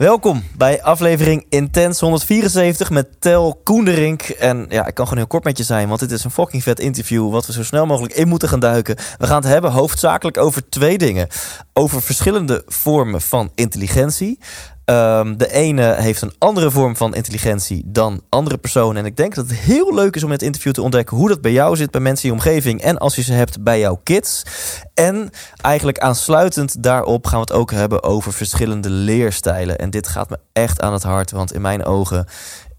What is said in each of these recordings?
Welkom bij aflevering Intens 174 met Tel Koenderink. En ja, ik kan gewoon heel kort met je zijn, want dit is een fucking vet interview... wat we zo snel mogelijk in moeten gaan duiken. We gaan het hebben hoofdzakelijk over twee dingen. Over verschillende vormen van intelligentie. Ehm, de ene heeft een andere vorm van intelligentie dan andere personen. En ik denk dat het heel leuk is om in het interview te ontdekken... hoe dat bij jou zit, bij mensen in je omgeving... en als je ze hebt bij jouw kids. En eigenlijk aansluitend daarop gaan we het ook hebben over verschillende leerstijlen. En dit gaat me echt aan het hart, want in mijn ogen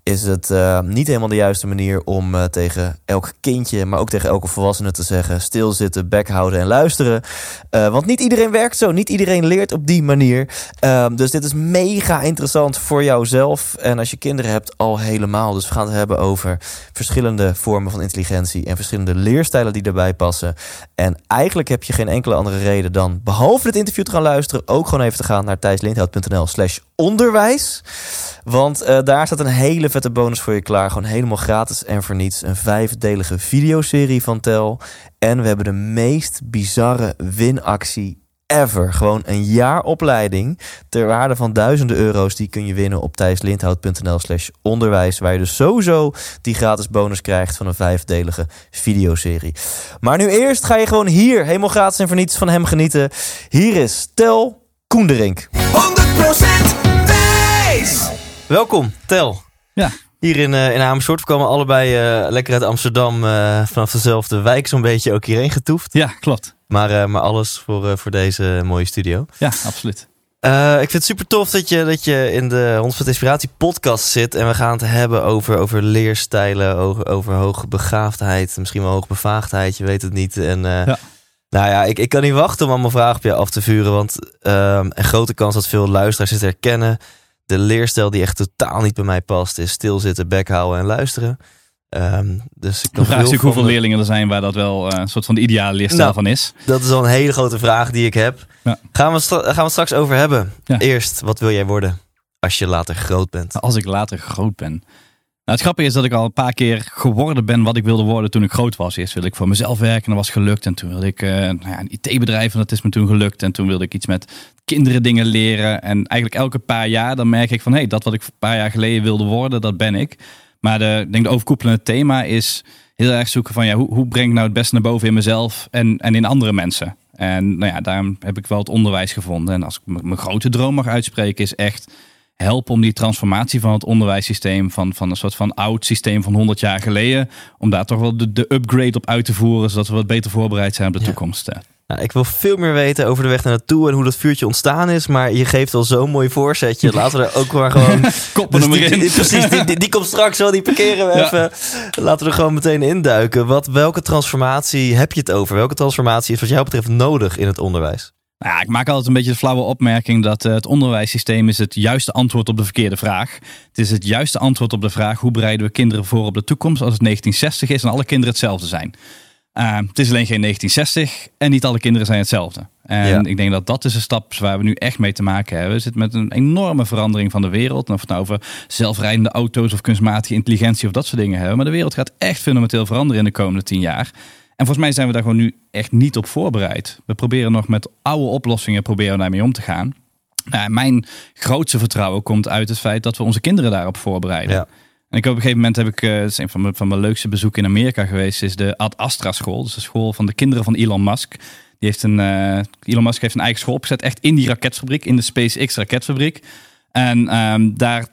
is het eh, niet helemaal de juiste manier om eh, tegen elk kindje, maar ook tegen elke volwassene te zeggen: stilzitten, bek houden en luisteren. Eh, want niet iedereen werkt zo, niet iedereen leert op die manier. Ehm, dus dit is mega interessant voor jouzelf en als je kinderen hebt, al helemaal. Dus we gaan het hebben over verschillende vormen van intelligentie en verschillende leerstijlen die daarbij passen. En eigenlijk heb je geen enkele andere reden dan, behalve het interview te gaan luisteren, ook gewoon even te gaan naar thijslindhout.nl/slash onderwijs. Want eh, daar staat een hele vette bonus voor je klaar. Gewoon helemaal gratis en voor niets. Een vijfdelige videoserie van Tel. En we hebben de meest bizarre winactie ever. Gewoon een jaar opleiding ter waarde van duizenden euro's. Die kun je winnen op thijslindhout.nl slash onderwijs. Waar je dus sowieso die gratis bonus krijgt van een vijfdelige videoserie. Maar nu eerst ga je gewoon hier helemaal gratis en voor niets van hem genieten. Hier is Tel Koenderink. 100% Welkom, Tel. Ja, Hier in, eh, in Amersfoort. We komen allebei eh, lekker uit Amsterdam. eh, vanaf dezelfde wijk zo'n beetje ook hierheen getoefd. ja klopt. Maar, maar alles voor, voor deze mooie studio. Ja, absoluut. Ik vind het super tof dat je, dat je in de 100 Inspiratie podcast zit. En we gaan het hebben over, over leerstijlen, over, over hoogbegaafdheid. Misschien wel hoogbevaagdheid, je weet het niet. En Ja. nou ja, ik, ik kan niet wachten om allemaal vragen op je af te vuren. Want ehm, een grote kans dat veel luisteraars het herkennen. De leerstijl die echt totaal niet bij mij past is stilzitten, bek houden en luisteren. Ehm, dus ik De kan vraag is hoeveel leerlingen er zijn waar dat wel eh, een soort van de ideale leerstijl Nou. van is. Dat is al een hele grote vraag die ik heb. Ja. Gaan, we gaan we het straks over hebben. Ja. Eerst, wat wil jij worden als je later groot bent? Als ik later groot ben. Nou, het grappige is dat ik al een paar keer geworden ben wat ik wilde worden toen ik groot was. Eerst wilde ik voor mezelf werken en dat was gelukt. En toen wilde ik eh, nou ja, een IT-bedrijf en dat is me toen gelukt. En toen wilde ik iets met kinderen dingen leren. En eigenlijk elke paar jaar dan merk ik van... hé, hey, dat wat ik een paar jaar geleden wilde worden, dat ben ik. Maar de, denk de overkoepelende thema is heel erg zoeken van... ja, hoe, hoe breng ik nou het beste naar boven in mezelf en, en in andere mensen? En nou ja, daarom heb ik wel het onderwijs gevonden. En als ik mijn grote droom mag uitspreken is echt helpen om die transformatie van het onderwijssysteem, van, van een soort van oud systeem van 100 jaar geleden, om daar toch wel de, de upgrade op uit te voeren, zodat we wat beter voorbereid zijn op de Ja. toekomst. eh. Nou, ik wil veel meer weten over de weg naar naartoe en hoe dat vuurtje ontstaan is. Maar je geeft al zo'n mooi voorzetje. Laten we er ook maar gewoon... Koppen Dus die, precies, die, die, die komt straks wel. Die parkeren we Ja. even. Laten we er gewoon meteen induiken. Wat, welke transformatie heb je het over? Welke transformatie is wat jou betreft nodig in het onderwijs? Nou ja, ik maak altijd een beetje de flauwe opmerking dat eh, het onderwijssysteem is het juiste antwoord op de verkeerde vraag. Het is het juiste antwoord op de vraag hoe bereiden we kinderen voor op de toekomst als het 1960 is en alle kinderen hetzelfde zijn. Uh, het is alleen geen 1960 en niet alle kinderen zijn hetzelfde. En Ja. ik denk dat dat is een stap waar we nu echt mee te maken hebben. We zitten met een enorme verandering van de wereld. En of het nou over zelfrijdende auto's of kunstmatige intelligentie of dat soort dingen hebben. Maar de wereld gaat echt fundamenteel veranderen in de komende tien jaar. En volgens mij zijn we daar gewoon nu echt niet op voorbereid. We proberen nog met oude oplossingen proberen daarmee om te gaan. Nou, mijn grootste vertrouwen komt uit het feit dat we onze kinderen daarop voorbereiden. Ja. En ik op een gegeven moment heb ik, is een van mijn, van mijn leukste bezoeken in Amerika geweest, is de Ad Astra school. Dus de school van de kinderen van Elon Musk. Die heeft een, eh, Elon Musk heeft een eigen school opgezet, echt in die raketfabriek, in de SpaceX raketfabriek. En ehm, daar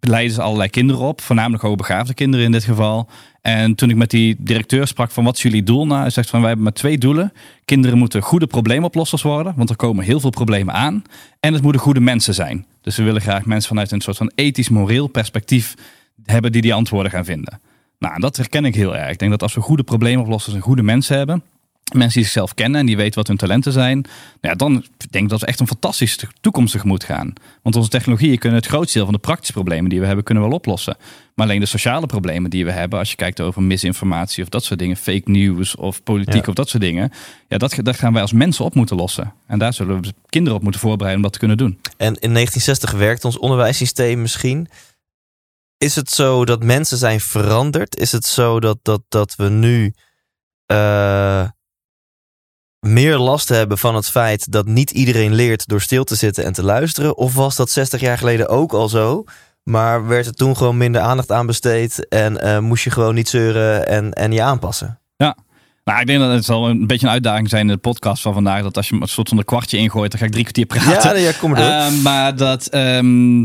leiden ze allerlei kinderen op, voornamelijk hoogbegaafde kinderen in dit geval. En toen ik met die directeur sprak van wat is jullie doel nou, hij zegt van wij hebben maar twee doelen. Kinderen moeten goede probleemoplossers worden, want er komen heel veel problemen aan. En het moeten goede mensen zijn. Dus we willen graag mensen vanuit een soort van ethisch, moreel perspectief hebben die die antwoorden gaan vinden. Nou, dat herken ik heel erg. Ik denk dat als we goede probleemoplossers en goede mensen hebben, mensen die zichzelf kennen en die weten wat hun talenten zijn, nou ja, dan denk ik dat we echt een fantastische toekomst tegemoet gaan. Want onze technologieën kunnen het grootste deel van de praktische problemen die we hebben, kunnen wel oplossen. Maar alleen de sociale problemen die we hebben, als je kijkt over misinformatie of dat soort dingen, fake news of politiek Ja. of dat soort dingen, ja, dat, dat gaan wij als mensen op moeten lossen. En daar zullen we kinderen op moeten voorbereiden om dat te kunnen doen. En in 1960 werkt ons onderwijssysteem misschien. Is het zo dat mensen zijn veranderd? Is het zo dat, dat, dat we nu eh, meer last hebben van het feit dat niet iedereen leert door stil te zitten en te luisteren? Of was dat 60 jaar geleden ook al zo? Maar werd er toen gewoon minder aandacht aan besteed en eh, moest je gewoon niet zeuren en, en je aanpassen? Nou, ik denk dat het zal een beetje een uitdaging zijn in de podcast van vandaag. Dat als je een soort van een kwartje ingooit, dan ga ik drie kwartier praten. Ja, ja kom maar door. Ehm, maar dat. ehm,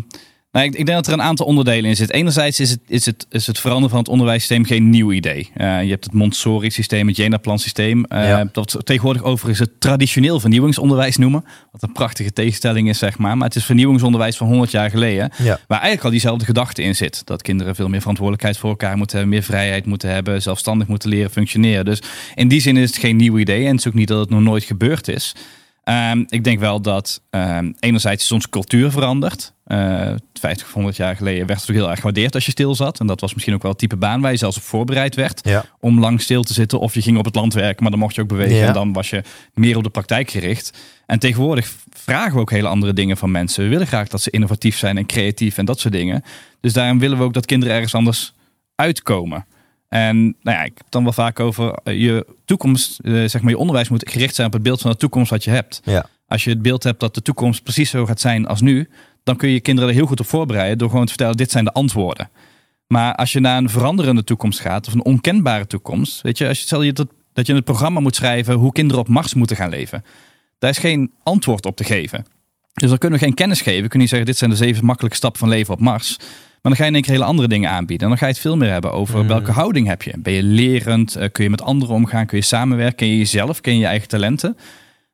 nou, ik, ik denk dat er een aantal onderdelen in zit. Enerzijds is het, is het, is het veranderen van het onderwijssysteem geen nieuw idee. Eh, je hebt het Montessori-systeem, het Jena-plan-systeem. Ja. Dat we tegenwoordig overigens het traditioneel vernieuwingsonderwijs noemen. Wat een prachtige tegenstelling is, zeg maar. Maar het is vernieuwingsonderwijs van 100 jaar geleden. ja. Waar eigenlijk al diezelfde gedachte in zit. Dat kinderen veel meer verantwoordelijkheid voor elkaar moeten hebben, meer vrijheid moeten hebben, zelfstandig moeten leren functioneren. Dus in die zin is het geen nieuw idee. En het is ook niet dat het nog nooit gebeurd is. Ehm, ik denk wel dat ehm, enerzijds is onze cultuur veranderd. Eh 50 of 100 jaar geleden werd het ook heel erg gewaardeerd als je stil zat. En dat was misschien ook wel het type baan waar je zelfs op voorbereid werd. Ja. Om lang stil te zitten. Of je ging op het land werken, maar dan mocht je ook bewegen. Ja. En dan was je meer op de praktijk gericht. En tegenwoordig vragen we ook hele andere dingen van mensen. We willen graag dat ze innovatief zijn en creatief en dat soort dingen. Dus daarom willen we ook dat kinderen ergens anders uitkomen. En nou ja, ik heb het dan wel vaak over eh, je toekomst, eh, zeg maar je onderwijs moet gericht zijn op het beeld van de toekomst wat je hebt. Ja. Als je het beeld hebt dat de toekomst precies zo gaat zijn als nu, dan kun je je kinderen er heel goed op voorbereiden door gewoon te vertellen, dit zijn de antwoorden. Maar als je naar een veranderende toekomst gaat, of een onkenbare toekomst, weet je, als je stel je dat, dat je een programma moet schrijven hoe kinderen op Mars moeten gaan leven. Daar is geen antwoord op te geven. Dus dan kunnen we geen kennis geven. We kunnen niet zeggen, dit zijn de zeven makkelijke stappen van leven op Mars. Maar dan ga je in één keer hele andere dingen aanbieden. En dan ga je het veel meer hebben over Mm. welke houding heb je. Ben je lerend? Eh, kun je met anderen omgaan? Kun je samenwerken? Ken je jezelf? Ken je je eigen talenten?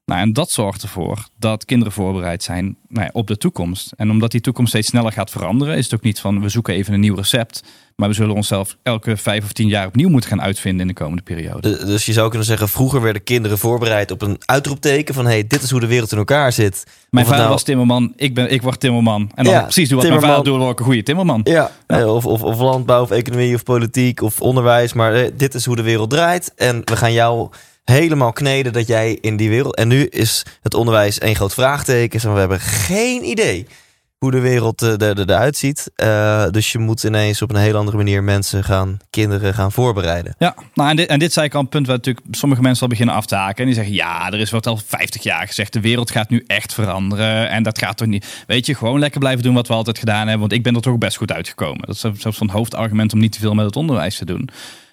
Nou, en dat zorgt ervoor dat kinderen voorbereid zijn nou ja, op de toekomst. En omdat die toekomst steeds sneller gaat veranderen, is het ook niet van we zoeken even een nieuw recept. Maar we zullen onszelf elke vijf of tien jaar opnieuw moeten gaan uitvinden in de komende periode. De- Dus je zou kunnen zeggen, vroeger werden kinderen voorbereid op een uitroepteken van hey, dit is hoe de wereld in elkaar zit. Mijn Of vader nou- was timmerman, ik, ben, ik word timmerman. En dan Ja, precies doen wat timmerman. mijn vader doet, word ik een goede timmerman. Ja, Of, of, of landbouw, of economie, of politiek, of onderwijs. Maar eh, dit is hoe de wereld draait. En we gaan jou helemaal kneden dat jij in die wereld... En nu is het onderwijs één groot vraagteken. En we hebben geen idee hoe de wereld eh, er, er, eruit ziet. Eh, dus je moet ineens op een hele andere manier mensen gaan, kinderen gaan voorbereiden. Ja, nou en dit, en dit zei ik al punt waar natuurlijk sommige mensen al beginnen af te haken. En die zeggen, ja, er is wordt al 50 jaar gezegd, de wereld gaat nu echt veranderen. En dat gaat toch niet, weet je, gewoon lekker blijven doen wat we altijd gedaan hebben. Want ik ben er toch best goed uitgekomen. Dat is zelfs van hoofdargument om niet te veel met het onderwijs te doen.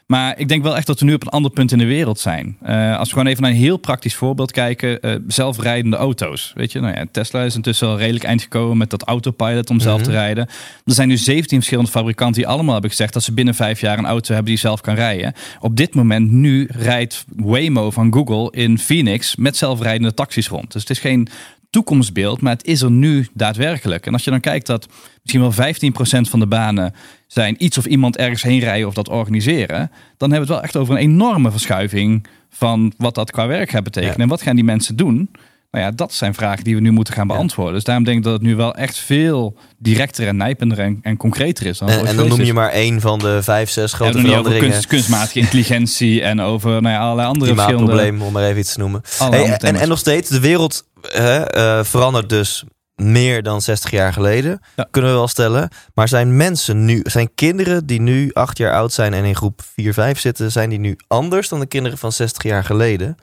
Maar ik denk wel echt dat we nu op een ander punt in de wereld zijn. Eh, als we gewoon even naar een heel praktisch voorbeeld kijken. eh, zelfrijdende auto's. Weet je, nou ja, Tesla is intussen al redelijk eind gekomen met dat autopilot om zelf te rijden. Er zijn nu 17 verschillende fabrikanten die allemaal hebben gezegd dat ze binnen vijf jaar een auto hebben die zelf kan rijden. Op dit moment nu rijdt Waymo van Google in Phoenix met zelfrijdende taxis rond. Dus het is geen toekomstbeeld, maar het is er nu daadwerkelijk. En als je dan kijkt dat misschien wel 15% van de banen zijn iets of iemand ergens heen rijden of dat organiseren, dan hebben we het wel echt over een enorme verschuiving van wat dat qua werk gaat betekenen. Ja. En wat gaan die mensen doen? Nou ja, dat zijn vragen die we nu moeten gaan beantwoorden. Dus daarom denk ik dat het nu wel echt veel directer en nijpender en, en concreter is. Dan het En, dan noem je maar één van de vijf, zes grote veranderingen. kunst, kunstmatige intelligentie en over nou ja, allerlei andere verschillende... Klimaatprobleem, om maar even iets te noemen. Hey, en, en nog steeds, de wereld hè, eh, verandert dus meer dan 60 jaar geleden. Ja. Kunnen we wel stellen. Maar zijn mensen nu, zijn kinderen die nu acht jaar oud zijn en in groep 4, 5 zitten, zijn die nu anders dan de kinderen van 60 jaar geleden?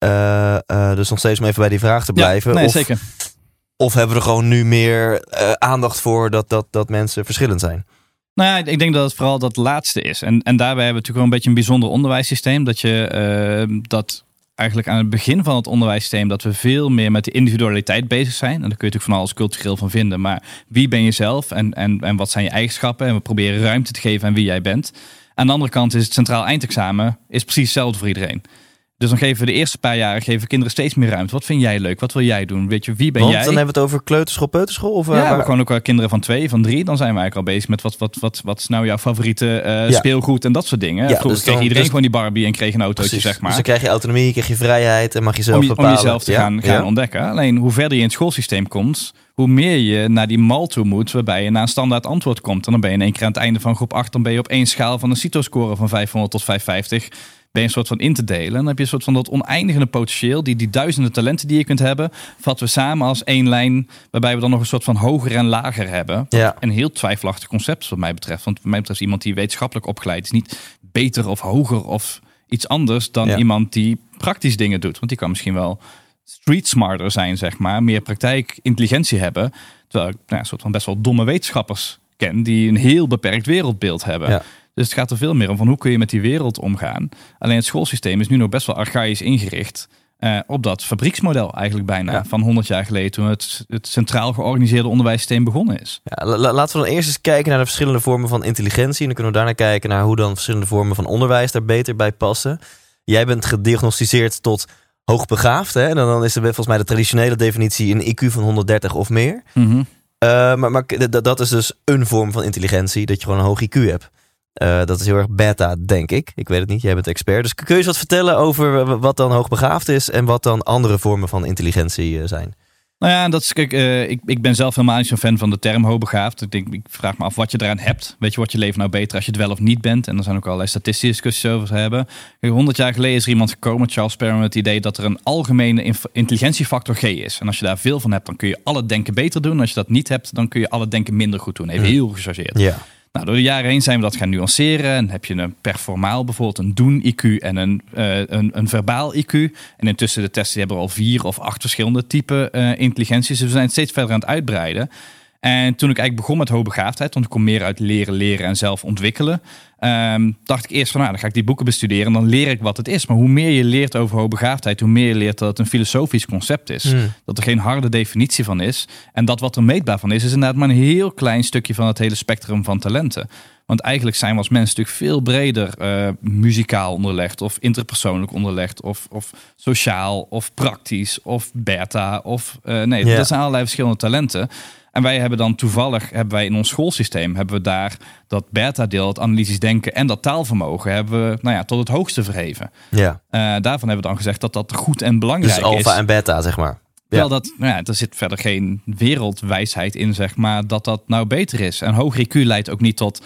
Eh, eh, dus nog steeds om even bij die vraag te Ja, blijven. nee, of, zeker. of hebben we er gewoon nu meer eh, aandacht voor dat, dat, dat mensen verschillend zijn? Nou ja, ik denk dat het vooral dat laatste is. En, en daarbij hebben we natuurlijk wel een beetje een bijzonder onderwijssysteem. Dat je eh, dat eigenlijk aan het begin van het onderwijssysteem dat we veel meer met de individualiteit bezig zijn. En daar kun je natuurlijk van alles cultureel van vinden. Maar wie ben je zelf en, en, en wat zijn je eigenschappen? En we proberen ruimte te geven aan wie jij bent. Aan de andere kant is het centraal eindexamen is precies hetzelfde voor iedereen. Dus dan geven we de eerste paar jaren geven kinderen steeds meer ruimte. Wat vind jij leuk? Wat wil jij doen? Weet je, wie ben Want jij? dan hebben we het over kleuterschool, peuterschool? Of, eh, ja, waar- gewoon ook wel kinderen van twee, van drie. Dan zijn we eigenlijk al bezig met wat, wat, wat, wat is nou jouw favoriete eh, Ja. speelgoed en dat soort dingen. Ja, Vroeger dus kreeg dan- iedereen dus- gewoon die Barbie en kreeg een autootje, Precies. zeg maar. Dus dan krijg je autonomie, krijg je vrijheid en mag je zelf om, je- om bepalen. jezelf te Ja, gaan, gaan ontdekken. Alleen hoe verder je in het schoolsysteem komt, hoe meer je naar die mal toe moet, waarbij je naar een standaard antwoord komt. En dan ben je in één keer aan het einde van groep 8, dan ben je op één schaal van een CITO-score van 500 tot 550. Ben je een soort van in te delen. En dan heb je een soort van dat oneindige potentieel, die, die duizenden talenten die je kunt hebben, vatten we samen als één lijn, waarbij we dan nog een soort van hoger en lager hebben. Ja. Een heel twijfelachtig concept wat mij betreft. Want wat mij betreft is iemand die wetenschappelijk opgeleid is niet beter of hoger of iets anders dan Ja. iemand die praktisch dingen doet. Want die kan misschien wel street smarter zijn, zeg maar. Meer praktijkintelligentie hebben. Terwijl ik nou, een soort van best wel domme wetenschappers ken die een heel beperkt wereldbeeld hebben. Ja. Dus het gaat er veel meer om van hoe kun je met die wereld omgaan. Alleen het schoolsysteem is nu nog best wel archaïs ingericht. eh, op dat fabrieksmodel eigenlijk bijna Ja. van 100 jaar geleden toen het, het centraal georganiseerde onderwijssysteem begonnen is. Ja, la- la- laten we dan eerst eens kijken naar de verschillende vormen van intelligentie. En dan kunnen we daarna kijken naar hoe dan verschillende vormen van onderwijs daar beter bij passen. Jij bent gediagnosticeerd tot hoogbegaafd. Hè? En dan is er volgens mij de traditionele definitie een IQ van 130 of meer. Eh, maar dat is dus een vorm van intelligentie, dat je gewoon een hoog IQ hebt. Eh, dat is heel erg beta, denk ik. Ik weet het niet, jij bent expert. Dus kun je eens wat vertellen over wat dan hoogbegaafd is en wat dan andere vormen van intelligentie eh, zijn? Nou ja, dat is, kijk, eh, ik, ik ben zelf helemaal niet zo'n fan van de term hoogbegaafd. Ik, denk, ik vraag me af wat je eraan hebt. Weet je, wordt je leven nou beter als je het wel of niet bent? En er zijn ook allerlei statistische discussies over te hebben. Kijk, 100 jaar geleden is er iemand gekomen, Charles Perrin, met het idee dat er een algemene intelligentiefactor G is. En als je daar veel van hebt, dan kun je alle denken beter doen. Als je dat niet hebt, dan kun je alle denken minder goed doen. Even heel gechargeerd. Ja. Nou, door de jaren heen zijn we dat gaan nuanceren. En heb je een performaal, bijvoorbeeld een doen-IQ en een, eh, een, een verbaal IQ. En intussen de testen die hebben al vier of acht verschillende typen eh, intelligenties. Dus we zijn steeds verder aan het uitbreiden. En toen ik eigenlijk begon met hoogbegaafdheid, want ik kom meer uit leren, leren en zelf ontwikkelen, ehm, dacht ik eerst van, nou, dan ga ik die boeken bestuderen en dan leer ik wat het is. Maar hoe meer je leert over hoogbegaafdheid, hoe meer je leert dat het een filosofisch concept is. Hmm. Dat er geen harde definitie van is. En dat wat er meetbaar van is, is inderdaad maar een heel klein stukje van het hele spectrum van talenten. Want eigenlijk zijn we als mensen natuurlijk veel breder eh, muzikaal onderlegd, of interpersoonlijk onderlegd, of, of sociaal, of praktisch, of beta, of eh, nee, dat zijn allerlei verschillende talenten. En wij hebben dan toevallig, hebben wij in ons schoolsysteem, hebben we daar dat beta-deel, het analytisch denken en dat taalvermogen, hebben we nou ja, tot het hoogste verheven. ja. Eh, daarvan hebben we dan gezegd dat dat goed en belangrijk Dus is. alfa en beta, zeg maar. Terwijl dat, nou ja, er zit verder geen wereldwijsheid in, zeg maar, dat dat nou beter is. En hoger IQ leidt ook niet tot,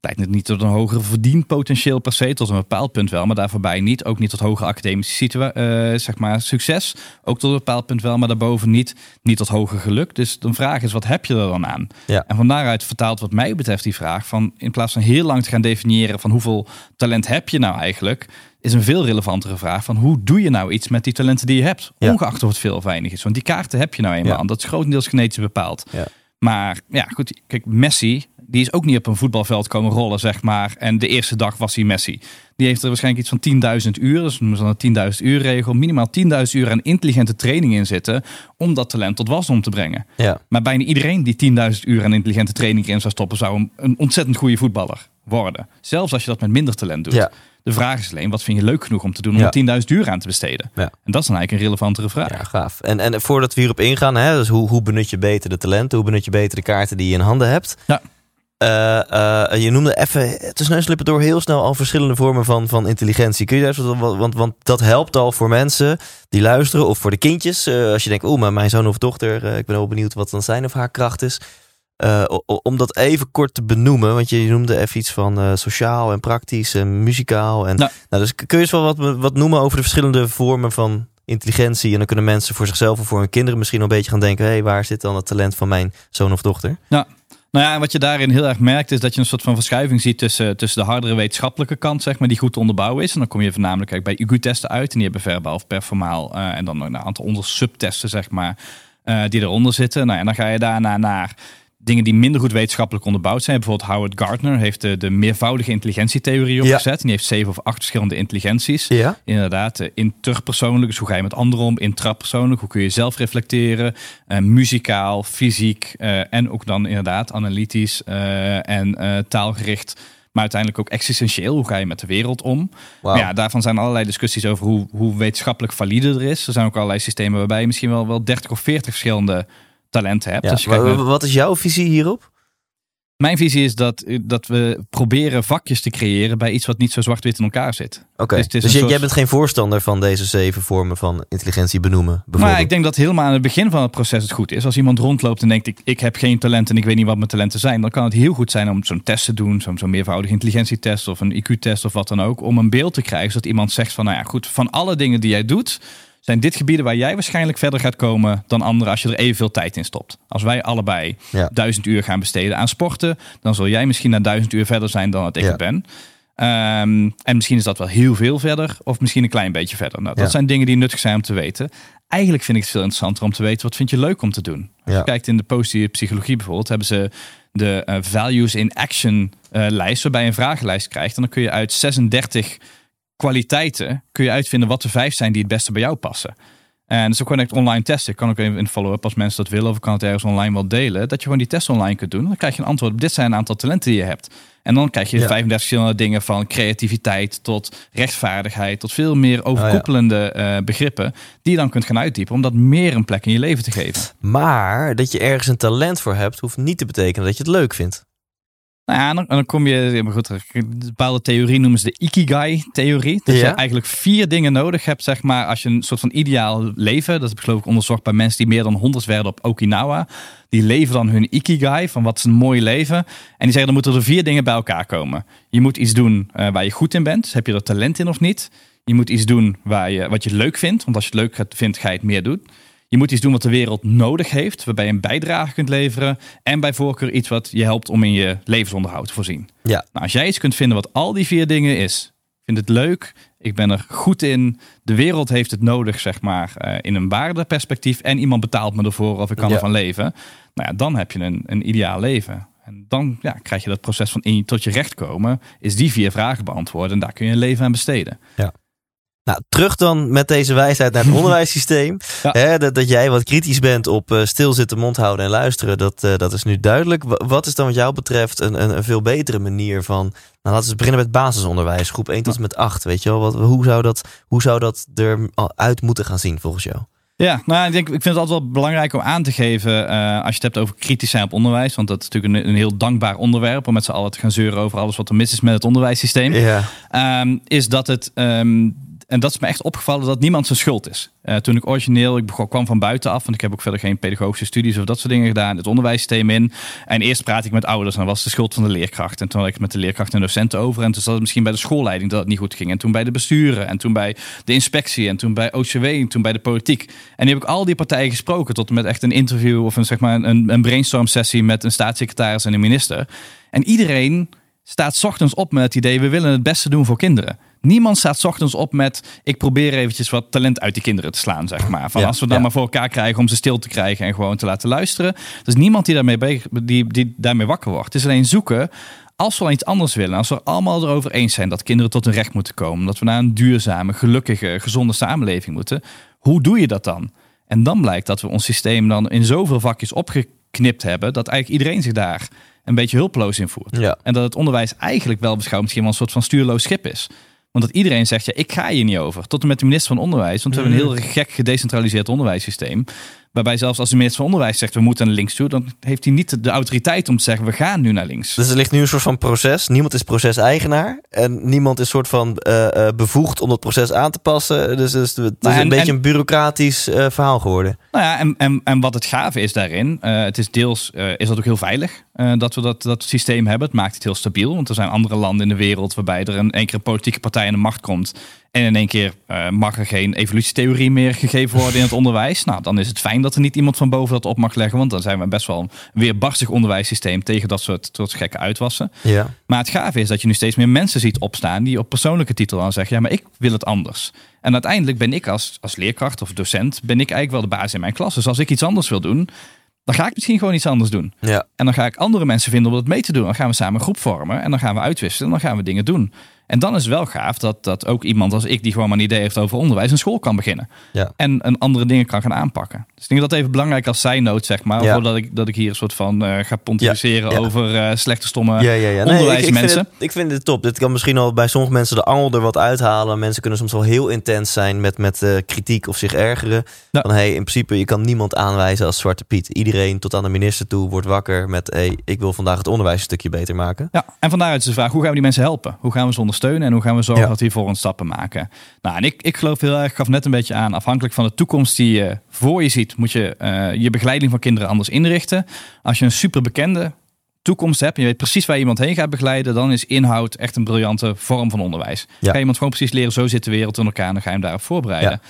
leidt niet tot een hoger verdienpotentieel per se, tot een bepaald punt wel, maar daar voorbij niet. Ook niet tot hoger academische situa- eh, zeg maar, succes. Ook tot een bepaald punt wel, maar daarboven niet. Niet tot hoger geluk. Dus de vraag is, wat heb je er dan aan? Ja. En van daaruit vertaalt wat mij betreft die vraag van, in plaats van heel lang te gaan definiëren van hoeveel talent heb je nou eigenlijk, is een veel relevantere vraag van hoe doe je nou iets met die talenten die je hebt? Ja. Ongeacht of het veel of weinig is. Want die kaarten heb je nou eenmaal. Ja. Dat is grotendeels genetisch bepaald. Ja. Maar ja, goed. Kijk, Messi, die is ook niet op een voetbalveld komen rollen, zeg maar. En de eerste dag was hij Messi. Die heeft er waarschijnlijk iets van 10.000 uur, dus noemen ze dan een 10.000 uur regel, minimaal 10.000 uur aan intelligente training in zitten om dat talent tot wasdom te brengen. Ja. Maar bijna iedereen die 10.000 uur aan intelligente training in zou stoppen, zou een, ontzettend goede voetballer worden. Zelfs als je dat met minder talent doet. Ja. De vraag is alleen, wat vind je leuk genoeg om te doen om Ja. er 10.000 uur aan te besteden? Ja. En dat is dan eigenlijk een relevantere vraag. Ja, gaaf. En, en voordat we hierop ingaan, hè, dus hoe, hoe benut je beter de talenten? Hoe benut je beter de kaarten die je in handen hebt? Ja. Eh, eh, je noemde even tussen door heel snel al verschillende vormen van, van intelligentie. Kun je daar wat- want, want dat helpt al voor mensen die luisteren of voor de kindjes. Eh, als je denkt, oeh, maar mijn zoon of dochter, ik ben wel benieuwd wat dan zijn of haar kracht is. Om dat even kort te benoemen, want je noemde even iets van sociaal en praktisch en muzikaal. En, Ja. nou, dus kun je eens wel wat, wat noemen over de verschillende vormen van intelligentie? En dan kunnen mensen voor zichzelf of voor hun kinderen misschien een beetje gaan denken: hé, hey, waar zit dan het talent van mijn zoon of dochter? Nou ja, en wat je daarin heel erg merkt, is dat je een soort van verschuiving ziet tussen, tussen de hardere wetenschappelijke kant, zeg maar, die goed te onderbouwen is. En dan kom je voornamelijk bij IQ-testen uit. En die hebben verbaal of performaal. eh, en dan een aantal onder subtesten, zeg maar, eh, die eronder zitten. Nou, en dan ga je daarna naar dingen die minder goed wetenschappelijk onderbouwd zijn. Bijvoorbeeld Howard Gardner heeft de, de meervoudige intelligentietheorie opgezet. En die heeft zeven of acht verschillende intelligenties. Ja. Inderdaad, eh, interpersoonlijk, dus hoe ga je met anderen om? Intrapersoonlijk, hoe kun je zelf reflecteren? Eh, muzikaal, fysiek eh, en ook dan inderdaad analytisch en taalgericht. Maar uiteindelijk ook existentieel. Hoe ga je met de wereld om? Ja, daarvan zijn allerlei discussies over hoe, hoe wetenschappelijk valide er is. Er zijn ook allerlei systemen waarbij je misschien wel, wel 30 of 40 verschillende talenten hebt. Ja, Als je wa- kijkt naar- wa- Wat is jouw visie hierop? mijn visie is dat, dat we proberen vakjes te creëren bij iets wat niet zo zwart-wit in elkaar zit. Oké, Dus dus jij, soort- bent geen voorstander van deze zeven vormen van intelligentie benoemen? Maar ik denk dat helemaal aan het begin van het proces het goed is. Als iemand rondloopt en denkt, ik, ik heb geen talent en ik weet niet wat mijn talenten zijn. Dan kan het heel goed zijn om zo'n test te doen. Zo'n zo'n meervoudige intelligentietest of een IQ-test of wat dan ook. Om een beeld te krijgen, zodat iemand zegt van, nou ja goed, van alle dingen die jij doet... zijn dit gebieden waar jij waarschijnlijk verder gaat komen dan anderen als je er evenveel tijd in stopt. Als wij allebei Ja. duizend uur gaan besteden aan sporten, dan zul jij misschien na duizend uur verder zijn dan dat ik Ja. ben. Ehm, en misschien is dat wel heel veel verder, of misschien een klein beetje verder. Nou, dat Ja. zijn dingen die nuttig zijn om te weten. Eigenlijk vind ik het veel interessanter om te weten wat vind je leuk om te doen. Als je kijkt in de positieve psychologie bijvoorbeeld, hebben ze de eh, values in action eh, lijst, waarbij je een vragenlijst krijgt. En dan kun je uit 36 kwaliteiten kun je uitvinden wat de vijf zijn die het beste bij jou passen. En is ook gewoon echt online testen. Ik kan ook even in follow-up als mensen dat willen, of ik kan het ergens online wel delen. Dat je gewoon die test online kunt doen. Dan krijg je een antwoord op dit zijn een aantal talenten die je hebt. En dan krijg je Ja. 35 verschillende dingen van creativiteit tot rechtvaardigheid, tot veel meer overkoepelende eh, begrippen. Die je dan kunt gaan uitdiepen om dat meer een plek in je leven te geven. Maar dat je ergens een talent voor hebt, hoeft niet te betekenen dat je het leuk vindt. Nou ja, en dan, kom je, maar goed, een bepaalde theorie noemen ze de Ikigai-theorie. Dat Ja. je eigenlijk vier dingen nodig hebt, zeg maar, als je een soort van ideaal leven, dat heb ik geloof ik onderzocht bij mensen die meer dan 100 werden op Okinawa. Die leven dan hun Ikigai, van wat is een mooi leven. En die zeggen, dan moeten er vier dingen bij elkaar komen. Je moet iets doen eh, waar je goed in bent. Dus heb je er talent in of niet? Je moet iets doen waar je, wat je leuk vindt, want als je het leuk vindt, ga je het meer doen. Je moet iets doen wat de wereld nodig heeft, waarbij je een bijdrage kunt leveren. En bij voorkeur iets wat je helpt om in je levensonderhoud te voorzien. Ja, Nou, als jij iets kunt vinden wat al die vier dingen is. Ik vind het leuk, ik ben er goed in. De wereld heeft het nodig, zeg maar, eh, in een waardeperspectief. En iemand betaalt me ervoor of ik kan Ja. ervan leven. Nou ja, dan heb je een, een ideaal leven. En dan ja, krijg je dat proces van in je tot je recht komen. Is die vier vragen beantwoorden. En daar kun je een leven aan besteden. Nou, terug dan met deze wijsheid naar het onderwijssysteem. Ja. Dat, dat jij wat kritisch bent op eh, stilzitten, mond houden en luisteren, dat, eh, dat is nu duidelijk. Wa- Wat is dan wat jou betreft een, een, een veel betere manier van... Nou, laten we beginnen met basisonderwijs, groep 1 tot en met 8. Weet je wel, wat, hoe, zou dat, hoe zou dat eruit moeten gaan zien volgens jou? Ja, nou, ik, denk, ik vind het altijd wel belangrijk om aan te geven eh, als je het hebt over kritisch zijn op onderwijs. Want dat is natuurlijk een, een heel dankbaar onderwerp om met z'n allen te gaan zeuren over alles wat er mis is met het onderwijssysteem. Ja, Ehm, is dat het, ehm, en dat is me echt opgevallen, dat niemand zijn schuld is. Eh, toen ik origineel, ik begon, kwam van buitenaf, want ik heb ook verder geen pedagogische studies of dat soort dingen gedaan, het onderwijssysteem in. En eerst praat ik met ouders en dan was de schuld van de leerkracht. En toen had ik het met de leerkracht en docenten over. En toen zat het misschien bij de schoolleiding dat het niet goed ging. En toen bij de besturen. En toen bij de inspectie. En toen bij OCW. En toen bij de politiek. En die heb ik al die partijen gesproken. Tot met echt een interview of een, zeg maar, een, een brainstorm sessie met een staatssecretaris en een minister. En iedereen staat 's ochtends op met het idee, we willen het beste doen voor kinderen. Niemand staat 's ochtends op met, ik probeer eventjes wat talent uit die kinderen te slaan, zeg maar. Van Ja, als we dan ja. maar voor elkaar krijgen om ze stil te krijgen en gewoon te laten luisteren. Er is niemand die daarmee, be- die, die daarmee wakker wordt. Het is alleen zoeken, als we al iets anders willen, als we er allemaal erover eens zijn dat kinderen tot hun recht moeten komen, dat we naar een duurzame, gelukkige, gezonde samenleving moeten, hoe doe je dat dan? En dan blijkt dat we ons systeem dan in zoveel vakjes opgeknipt hebben, dat eigenlijk iedereen zich daar een beetje hulpeloos in voelt. ja. En dat het onderwijs eigenlijk wel beschouwd misschien wel een soort van stuurloos schip is. Want dat iedereen zegt, ja, ik ga hier niet over. Tot en met de minister van Onderwijs. Want we hebben een heel gek gedecentraliseerd onderwijssysteem. Waarbij zelfs als de minister van Onderwijs zegt, we moeten naar links toe. Dan heeft hij niet de autoriteit om te zeggen, we gaan nu naar links. Dus er ligt nu een soort van proces. Niemand is proceseigenaar. En niemand is soort van eh, eh, bevoegd om dat proces aan te passen. Dus, dus het is Nou, en- een beetje en- een bureaucratisch eh, verhaal geworden. Nou ja, en, en, en wat het gave is daarin, het is deels is dat ook heel veilig dat we dat, dat systeem hebben. Het maakt het heel stabiel, want er zijn andere landen in de wereld waarbij er een een politieke partij aan de macht komt. En in één keer eh, mag er geen evolutietheorie meer gegeven worden in het onderwijs. Nou, dan is het fijn dat er niet iemand van boven dat op mag leggen, want dan zijn we best wel een weerbarstig onderwijssysteem tegen dat soort, soort gekke uitwassen. Ja. Maar het gave is dat je nu steeds meer mensen ziet opstaan die op persoonlijke titel dan zeggen: ja, maar ik wil het anders. En uiteindelijk ben ik als, als leerkracht of docent, ben ik eigenlijk wel de baas in mijn klas. Dus als ik iets anders wil doen, dan ga ik misschien gewoon iets anders doen. Ja. En dan ga ik andere mensen vinden om dat mee te doen. Dan gaan we samen een groep vormen en dan gaan we uitwisselen en dan gaan we dingen doen. En dan is het wel gaaf dat, dat ook iemand als ik, die gewoon maar een idee heeft over onderwijs, een school kan beginnen. Ja. En, en andere dingen kan gaan aanpakken. Dus ik denk dat even belangrijk als zijnoot, zeg maar. Ja. Voordat ik, dat ik hier een soort van eh, ga pontificeren Ja, over eh, slechte, stomme Ja, ja, ja. Nee, ik, ik, vind onderwijsmensen. het, ik vind het top. Dit kan misschien al bij sommige mensen de angel er wat uithalen. Mensen kunnen soms wel heel intens zijn met, met eh, kritiek of zich ergeren. Van hey, in principe, je kan niemand aanwijzen als Zwarte Piet. Iedereen tot aan de minister toe wordt wakker met hey, ik wil vandaag het onderwijs een stukje beter maken. Ja, en vandaar is de vraag, hoe gaan we die mensen helpen? Hoe gaan we ze ondersteunen en hoe gaan we zorgen Ja. dat die voor ons stappen maken? Nou, en ik, ik geloof heel erg, gaf net een beetje aan, afhankelijk van de toekomst die je voor je ziet, moet je eh, je begeleiding van kinderen anders inrichten. Als je een super bekende toekomst hebt en je weet precies waar iemand heen gaat begeleiden, dan is inhoud echt een briljante vorm van onderwijs. Ja. Ga je iemand gewoon precies leren, zo zit de wereld in elkaar en dan ga je hem daarop voorbereiden. Ja.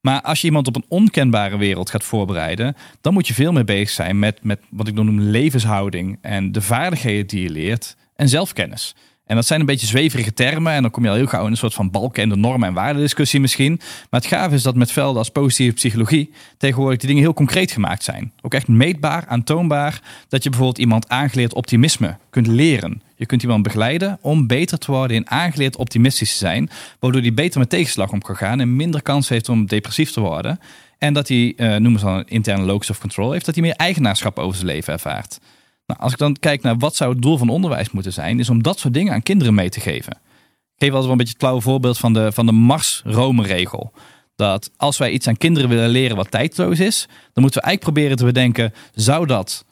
Maar als je iemand op een onkenbare wereld gaat voorbereiden, dan moet je veel meer bezig zijn met, met wat ik dan noem levenshouding en de vaardigheden die je leert en zelfkennis. En dat zijn een beetje zweverige termen en dan kom je al heel gauw in een soort van balken en de normen en waardediscussie misschien. Maar het gave is dat met velden als positieve psychologie tegenwoordig die dingen heel concreet gemaakt zijn. Ook echt meetbaar, aantoonbaar, dat je bijvoorbeeld iemand aangeleerd optimisme kunt leren. Je kunt iemand begeleiden om beter te worden in aangeleerd optimistisch te zijn, waardoor die beter met tegenslag om kan gaan en minder kans heeft om depressief te worden. En dat hij, eh, noemen ze dan interne locus of control, heeft dat hij meer eigenaarschap over zijn leven ervaart. Nou, als ik dan kijk naar wat zou het doel van onderwijs moeten zijn, is om dat soort dingen aan kinderen mee te geven. Ik geef altijd wel een beetje het flauwe voorbeeld van de, van de Mars-Rome-regel. Dat als wij iets aan kinderen willen leren wat tijdloos is, dan moeten we eigenlijk proberen te bedenken, zou dat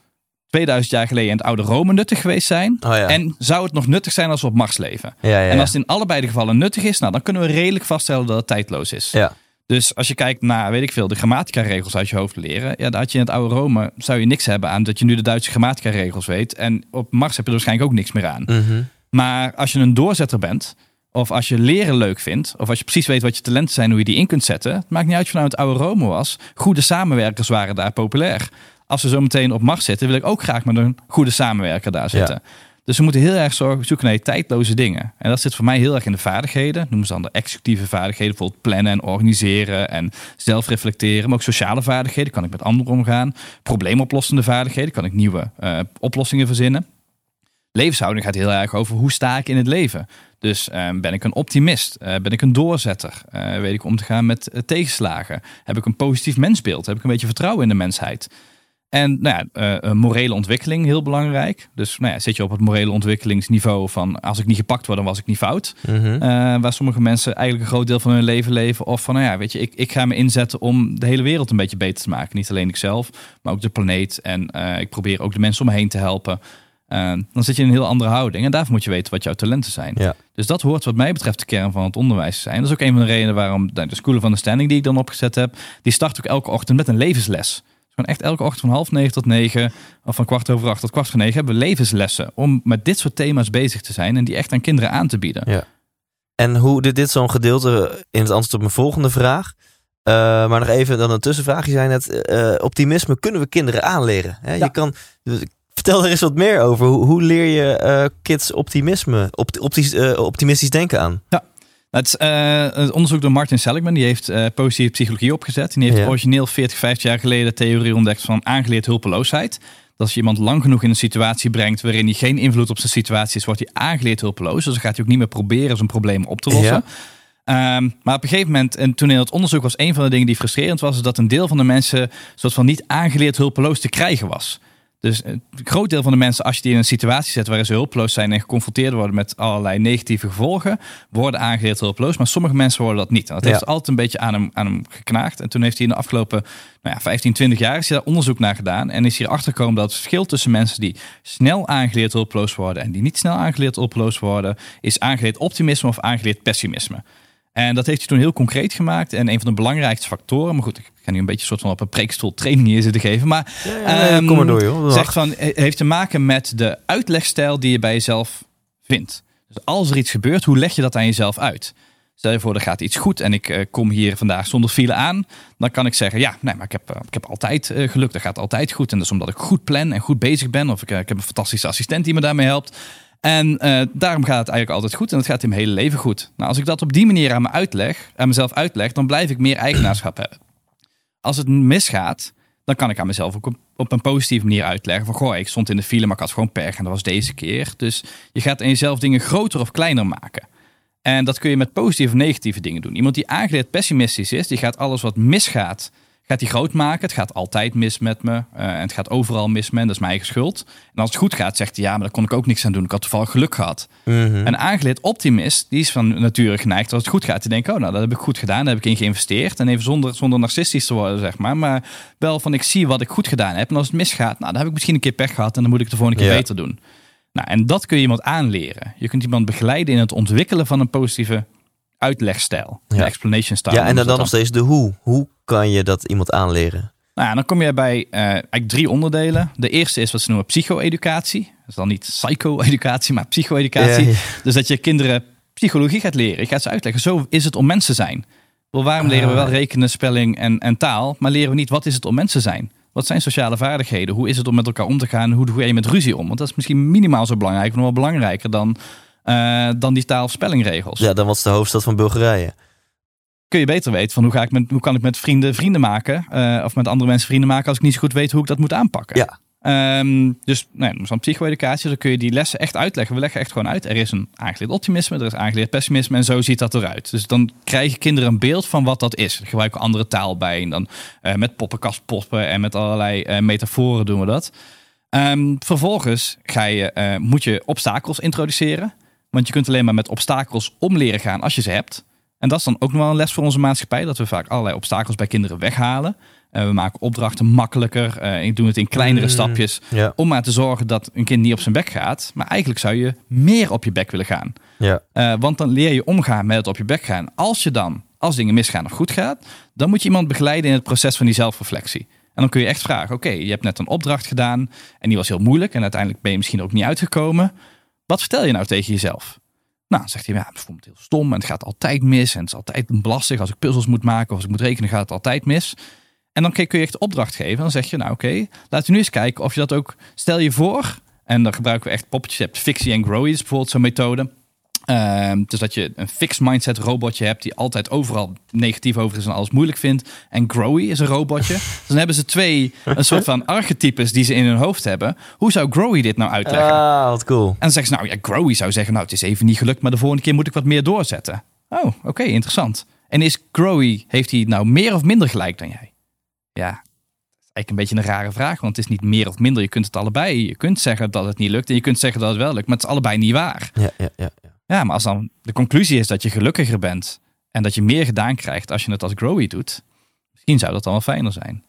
2000 jaar geleden in het oude Rome nuttig geweest zijn? Oh ja. En zou het nog nuttig zijn als we op Mars leven? Ja, ja, En als het in allebei de gevallen nuttig is, nou, dan kunnen we redelijk vaststellen dat het tijdloos is. ja. Dus als je kijkt naar, weet ik veel, de grammatica-regels uit je hoofd leren. Ja, dan had je in het oude Rome, zou je niks hebben aan dat je nu de Duitse grammatica-regels weet. En op Mars heb je er waarschijnlijk ook niks meer aan. Mhm. Maar als je een doorzetter bent, of als je leren leuk vindt, of als je precies weet wat je talenten zijn, hoe je die in kunt zetten. Het maakt niet uit of je nou het oude Rome was. Goede samenwerkers waren daar populair. Als we zo meteen op Mars zitten, wil ik ook graag met een goede samenwerker daar zitten. Dus we moeten heel erg zorgen, zoeken naar die tijdloze dingen. En dat zit voor mij heel erg in de vaardigheden. Noemen ze dan de executieve vaardigheden. Bijvoorbeeld plannen en organiseren en zelfreflecteren. Maar ook sociale vaardigheden. Kan ik met anderen omgaan. Probleemoplossende vaardigheden. Kan ik nieuwe eh, oplossingen verzinnen. Levenshouding gaat heel erg over hoe sta ik in het leven. Dus eh, ben ik een optimist? Eh, ben ik een doorzetter? Eh, weet ik om te gaan met tegenslagen? Heb ik een positief mensbeeld? Heb ik een beetje vertrouwen in de mensheid? En nou ja, een morele ontwikkeling, heel belangrijk. Dus nou ja, zit je op het morele ontwikkelingsniveau van als ik niet gepakt word, dan was ik niet fout. Mhm. Eh, waar sommige mensen eigenlijk een groot deel van hun leven leven. Of van, nou ja, weet je, ik, ik ga me inzetten om de hele wereld een beetje beter te maken. Niet alleen ikzelf, maar ook de planeet. En ik probeer ook de mensen om me heen te helpen. Dan zit je in een heel andere houding. En daarvoor moet je weten wat jouw talenten zijn. Ja. Dus dat hoort wat mij betreft de kern van het onderwijs te zijn. Dat is ook een van de redenen waarom de de School of Understanding die ik dan opgezet heb, die start ook elke ochtend met een levensles. Gewoon echt elke ochtend van half negen tot negen, of van kwart over acht tot kwart voor negen, hebben we levenslessen. Om met dit soort thema's bezig te zijn en die echt aan kinderen aan te bieden. Ja. En hoe dit, dit zo'n gedeelte in het antwoord op mijn volgende vraag. Eh, maar nog even dan een tussenvraag. Je zei net, eh, optimisme kunnen we kinderen aanleren. Hè? Ja. Je kan, dus vertel er eens wat meer over. Hoe, hoe leer je eh, kids optimisme, opt, optisch, optimistisch denken aan? Het, is, eh, het onderzoek door Martin Seligman, die heeft eh, positieve psychologie opgezet. En die heeft Ja. origineel 40, 50 jaar geleden de theorie ontdekt van aangeleerd hulpeloosheid. Dat als je iemand lang genoeg in een situatie brengt waarin hij geen invloed op zijn situatie is, wordt hij aangeleerd hulpeloos. Dus dan gaat hij ook niet meer proberen zijn probleem op te lossen. Ehm, maar op een gegeven moment, en toen in het onderzoek was een van de dingen die frustrerend was, is dat een deel van de mensen soort van niet aangeleerd hulpeloos te krijgen was. Dus een groot deel van de mensen, als je die in een situatie zet waarin ze hulpeloos zijn en geconfronteerd worden met allerlei negatieve gevolgen, worden aangeleerd hulpeloos. Maar sommige mensen worden dat niet. En dat heeft altijd een beetje aan hem, aan hem geknaagd. En toen heeft hij in de afgelopen nou ja, 15, 20 jaar is hij daar onderzoek naar gedaan. En is hier achter gekomen dat het verschil tussen mensen die snel aangeleerd hulpeloos worden en die niet snel aangeleerd hulpeloos worden, is aangeleerd optimisme of aangeleerd pessimisme. En dat heeft hij toen heel concreet gemaakt. En een van de belangrijkste factoren, maar goed, ik ga nu een beetje een soort van op een preekstoel training hier zitten geven. Maar Ja, ehm, kom maar door, joh. Zegt van, eh, heeft te maken met de uitlegstijl die je bij jezelf vindt. Dus als er iets gebeurt, hoe leg je dat aan jezelf uit? Stel je voor, er gaat iets goed en ik eh, kom hier vandaag zonder file aan. Dan kan ik zeggen, ja, nee, maar ik heb, eh, ik heb altijd geluk. Dat gaat altijd goed. En dat is omdat ik goed plan en goed bezig ben. Of ik, ik heb een fantastische assistent die me daarmee helpt. En eh, daarom gaat het eigenlijk altijd goed. En het gaat in mijn hele leven goed. Nou, als ik dat op die manier aan, me uitleg, aan mezelf uitleg, dan blijf ik meer eigenaarschap hebben. Als het misgaat, dan kan ik aan mezelf ook op, een positieve manier uitleggen. Van, goh, ik stond in de file, maar ik had gewoon pech en dat was deze keer. Dus je gaat in jezelf dingen groter of kleiner maken. En dat kun je met positieve of negatieve dingen doen. Iemand die aangeleerd pessimistisch is, die gaat alles wat misgaat, gaat hij groot maken. Het gaat altijd mis met me. eh, en het gaat overal mis met me. Dat is mijn eigen schuld. En als het goed gaat, zegt hij, ja, maar daar kon ik ook niks aan doen. Ik had toevallig geluk gehad. Mhm. Een aangeleerd optimist, die is van nature geneigd als het goed gaat. Die denkt, oh, nou, dat heb ik goed gedaan. Daar heb ik in geïnvesteerd. En even zonder, zonder narcistisch te worden, zeg maar. Maar wel van, ik zie wat ik goed gedaan heb. En als het misgaat, nou, dan heb ik misschien een keer pech gehad. En dan moet ik de volgende keer Ja. beter doen. Nou, en dat kun je iemand aanleren. Je kunt iemand begeleiden in het ontwikkelen van een positieve uitlegstijl. Ja. explanation style. ja, en dan, dan nog steeds de hoe. Hoe kan je dat iemand aanleren? Nou ja, dan kom je bij eh, eigenlijk drie onderdelen. De eerste is wat ze noemen psycho-educatie. Dat is dan niet psycho-educatie, maar psycho-educatie. Ja, ja. Dus dat je kinderen psychologie gaat leren. Je gaat ze uitleggen, zo is het om mensen te zijn. Wel, waarom leren we wel Ah. rekenen, spelling en, en taal, maar leren we niet wat is het om mensen te zijn? Wat zijn sociale vaardigheden? Hoe is het om met elkaar om te gaan? Hoe ga je met ruzie om? Want dat is misschien minimaal zo belangrijk, nog wel belangrijker dan, eh, dan die taal- of spellingregels. ja, dan wat is de hoofdstad van Bulgarije? Kun je beter weten van hoe, ga ik met, hoe kan ik met vrienden vrienden maken? eh, of met andere mensen vrienden maken als ik niet zo goed weet hoe ik dat moet aanpakken. Ja. Ehm, dus nou, ja, zo'n psycho-educatie, dan kun je die lessen echt uitleggen. We leggen echt gewoon uit. Er is een aangeleerd optimisme, er is aangeleerd pessimisme en zo ziet dat eruit. Dus dan krijgen kinderen een beeld van wat dat is. We gebruiken andere taal bij en dan eh, met poppenkastpoppen en met allerlei metaforen doen we dat. Ehm, vervolgens ga je, moet je obstakels introduceren. Want je kunt alleen maar met obstakels om leren gaan als je ze hebt. En dat is dan ook nog wel een les voor onze maatschappij. Dat we vaak allerlei obstakels bij kinderen weghalen. Eh, we maken opdrachten makkelijker. en doen het in kleinere Mm. stapjes. Om maar te zorgen dat een kind niet op zijn bek gaat. Maar eigenlijk zou je meer op je bek willen gaan. Eh, want dan leer je omgaan met het op je bek gaan. Als je dan, als dingen misgaan of goed gaat, dan moet je iemand begeleiden in het proces van die zelfreflectie. En dan kun je echt vragen: oké, je hebt net een opdracht gedaan en die was heel moeilijk en uiteindelijk ben je misschien ook niet uitgekomen. Wat vertel je nou tegen jezelf? Nou, zegt hij, ja, bijvoorbeeld heel stom en het gaat altijd mis en het is altijd lastig. Als ik puzzels moet maken of als ik moet rekenen, gaat het altijd mis. En dan kun je echt opdracht geven. Dan zeg je, nou oké, laten we nu eens kijken of je dat ook, stel je voor, en dan gebruiken we echt poppetjes. Je hebt Fixie en Growy is bijvoorbeeld zo'n methode. Ehm, dus dat je een fixed mindset robotje hebt die altijd overal negatief over is en alles moeilijk vindt. En Growy is een robotje. dus dan hebben ze twee, een soort van archetypes die ze in hun hoofd hebben. Hoe zou Growy dit nou uitleggen? Ah, wat cool. En dan zeggen ze, nou ja, Growy zou zeggen, nou het is even niet gelukt, maar de volgende keer moet ik wat meer doorzetten. Oh, oké, interessant. En is Growy, heeft hij nou meer of minder gelijk dan jij? Ja, eigenlijk een beetje een rare vraag, want het is niet meer of minder. Je kunt het allebei. Je kunt zeggen dat het niet lukt en je kunt zeggen dat het wel lukt, maar het is allebei niet waar. Ja, ja, ja. ja. Ja, maar als dan de conclusie is dat je gelukkiger bent en dat je meer gedaan krijgt als je het als Growy doet, misschien zou dat dan wel fijner zijn.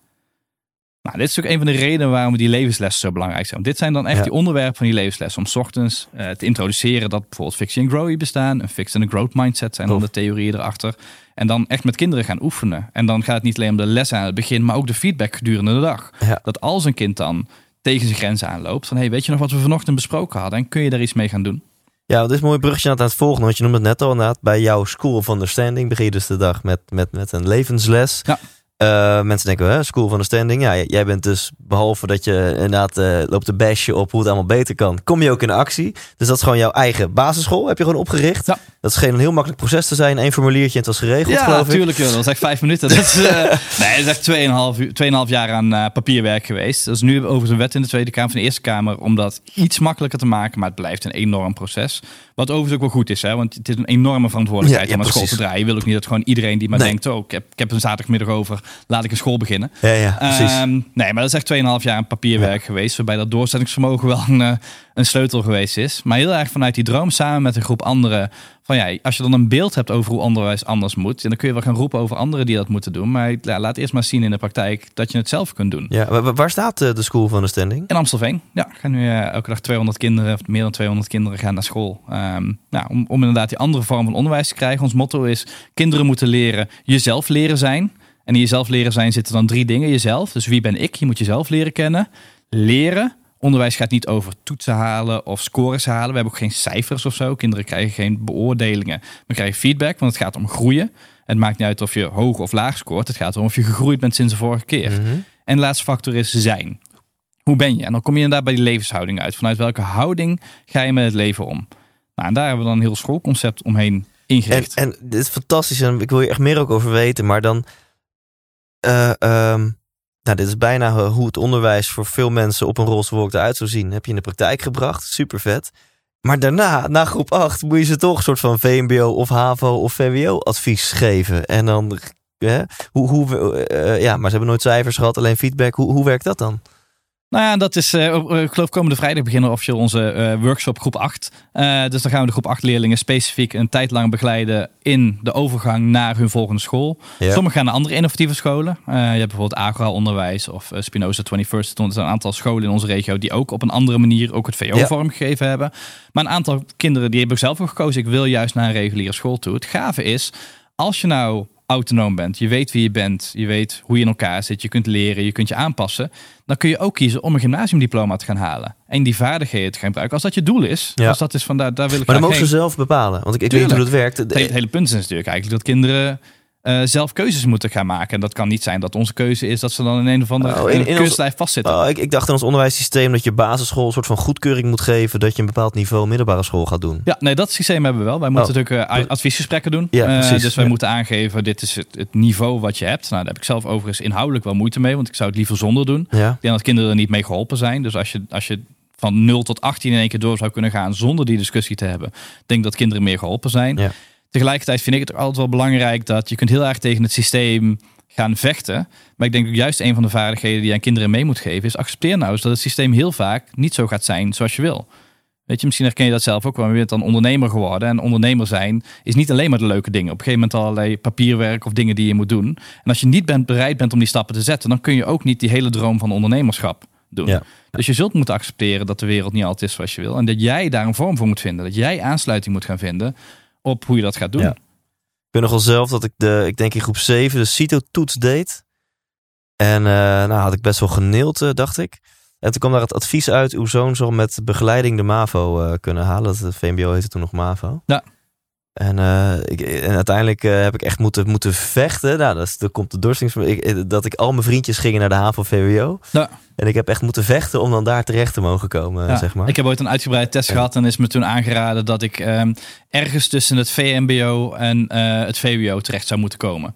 Nou, dit is ook een van de redenen waarom die levenslessen zo belangrijk zijn. Want dit zijn dan echt Ja. die onderwerpen van die levenslessen. Om 's ochtends eh, te introduceren dat bijvoorbeeld fictie en growy bestaan. Een fixed en een growth mindset zijn dan Tof. de theorieën erachter. En dan echt met kinderen gaan oefenen. En dan gaat het niet alleen om de les aan het begin, maar ook de feedback gedurende de dag. Ja. Dat als een kind dan tegen zijn grenzen aanloopt, van hey, weet je nog wat we vanochtend besproken hadden? En kun je daar iets mee gaan doen? Ja, dat is een mooi bruggetje aan het volgende. Want je noemde het net al inderdaad. Bij jouw School of Understanding begin je dus de dag met, met, met een levensles. Ja. Eh, mensen denken, hè, School of Understanding. Ja, j- jij bent dus, behalve dat je inderdaad eh, loopt te bashen op hoe het allemaal beter kan, kom je ook in actie. Dus dat is gewoon jouw eigen basisschool, heb je gewoon opgericht. Ja. Dat is geen heel makkelijk proces te zijn. Eén formuliertje en het was geregeld, Ja, geloof ik. natuurlijk. joh. Dat was echt vijf minuten. Dat is, eh, nee, dat is echt 2,5 uur- 2,5 jaar aan papierwerk geweest. Dat is nu over een wet in de Tweede Kamer van de Eerste Kamer om dat iets makkelijker te maken. Maar het blijft een enorm proces. Wat overigens ook wel goed is, hè? want het is een enorme verantwoordelijkheid Ja, ja, om een school te draaien. Je wil ook niet dat gewoon iedereen die maar Nee. denkt, oh, ik heb, ik heb een zaterdagmiddag over, laat ik een school beginnen. Ja, ja, precies. Ehm, nee, maar dat is echt 2,5 jaar aan papierwerk geweest. Waarbij dat doorzettingsvermogen wel een, eh, een sleutel geweest is. Maar heel erg vanuit die droom samen met een groep anderen. Van ja, als je dan een beeld hebt over hoe onderwijs anders moet. Dan kun je wel gaan roepen over anderen die dat moeten doen. Maar ja, laat eerst maar zien in de praktijk dat je het zelf kunt doen. ja, wa- wa- waar staat eh, de School of Understanding? In Amstelveen. Ja, gaan nu eh, elke dag 200 kinderen, of meer dan 200 kinderen gaan naar school. Ehm, nou, om, om inderdaad die andere vorm van onderwijs te krijgen. Ons motto is, kinderen moeten leren jezelf leren zijn. En in jezelf leren zijn zitten dan drie dingen. Jezelf, dus wie ben ik? Je moet jezelf leren kennen. Leren. Onderwijs gaat niet over toetsen halen of scores halen. We hebben ook geen cijfers of zo. Kinderen krijgen geen beoordelingen. We krijgen feedback, want het gaat om groeien. Het maakt niet uit of je hoog of laag scoort. Het gaat erom of je gegroeid bent sinds de vorige keer. Mhm. En de laatste factor is zijn. Hoe ben je? En dan kom je inderdaad bij die levenshouding uit. Vanuit welke houding ga je met het leven om? Nou, en daar hebben we dan een heel schoolconcept omheen En, ingericht. en dit is fantastisch en ik wil je echt meer ook over weten. Maar dan, eh, ehm, nou, dit is bijna eh, hoe het onderwijs voor veel mensen op een roze wolk eruit zou zien. Heb je in de praktijk gebracht, super vet. Maar daarna, na groep 8, moet je ze toch een soort van VMBO of HAVO of VWO advies geven. En dan, hè, hoe, hoe, eh, ja, maar ze hebben nooit cijfers gehad, alleen feedback. Hoe, hoe werkt dat dan? Nou ja, dat is, uh, ik geloof komende vrijdag beginnen officieel onze uh, workshop groep 8. Uh, dus dan gaan we de groep 8 leerlingen specifiek een tijd lang begeleiden in de overgang naar hun volgende school. Ja. Sommigen gaan naar andere innovatieve scholen. je hebt bijvoorbeeld Agora Onderwijs of Spinoza 21st. Er zijn een aantal scholen in onze regio die ook op een andere manier ook het VO vorm gegeven hebben. Maar een aantal kinderen die hebben zelf ook gekozen. Ik wil juist naar een reguliere school toe. Het gave is, als je nou autonoom bent, je weet wie je bent, je weet hoe je in elkaar zit, je kunt leren, je kunt je aanpassen, dan kun je ook kiezen om een gymnasiumdiploma te gaan halen. En die vaardigheden te gaan gebruiken. Als dat je doel is, ja. als dat is van daar, daar wil ik Maar dan mogen ze zelf bepalen, want ik, ik weet niet hoe dat werkt. Het hele punt is natuurlijk eigenlijk dat kinderen uh, zelf keuzes moeten gaan maken. En dat kan niet zijn dat onze keuze is dat ze dan in een of andere oh, in, in keurslijf vastzitten. Oh, ik, ik, dacht in ons onderwijssysteem dat je basisschool een soort van goedkeuring moet geven dat je een bepaald niveau middelbare school gaat doen. Ja, nee, dat systeem hebben we wel. Wij moeten oh. natuurlijk uh, adviesgesprekken doen. Ja, uh, dus wij moeten aangeven, dit is het, het, niveau wat je hebt. Nou, daar heb ik zelf overigens inhoudelijk wel moeite mee, want ik zou het liever zonder doen. Ja. Ik denk dat kinderen er niet mee geholpen zijn. Dus als je, als je van 0 tot 18 in één keer door zou kunnen gaan zonder die discussie te hebben, denk dat kinderen meer geholpen zijn. Ja. Tegelijkertijd vind ik het altijd wel belangrijk dat je kunt heel erg tegen het systeem gaan vechten. Maar ik denk ook juist een van de vaardigheden die je aan kinderen mee moet geven is accepteer nou eens dat het systeem heel vaak niet zo gaat zijn zoals je wil. Weet je, misschien herken je dat zelf ook wel. Je bent dan ondernemer geworden. En ondernemer zijn is niet alleen maar de leuke dingen. Op een gegeven moment allerlei papierwerk of dingen die je moet doen. En als je niet bent, bereid bent om die stappen te zetten, dan kun je ook niet die hele droom van ondernemerschap doen. Ja. Dus je zult moeten accepteren dat de wereld niet altijd is zoals je wil. En dat jij daar een vorm voor moet vinden. Dat jij aansluiting moet gaan vinden op hoe je dat gaat doen. Ja. Ik weet nog wel zelf dat ik de, ik denk in groep 7, de CITO-toets deed. En uh, nou had ik best wel geneeld, uh, dacht ik. En toen kwam daar het advies uit, uw zoon zal met begeleiding de MAVO uh, kunnen halen. Dat VMBO heette toen nog MAVO. Ja. En, ik, en uiteindelijk heb ik echt moeten, moeten vechten. Nou, dat, is, dat komt de dorstings. Ik, dat ik al mijn vriendjes gingen naar de HAVO VWO. Ja. En ik heb echt moeten vechten om dan daar terecht te mogen komen, ja, zeg maar. Ik heb ooit een uitgebreide test gehad en is me toen aangeraden dat ik um, ergens tussen het VMBO en uh, het VWO terecht zou moeten komen.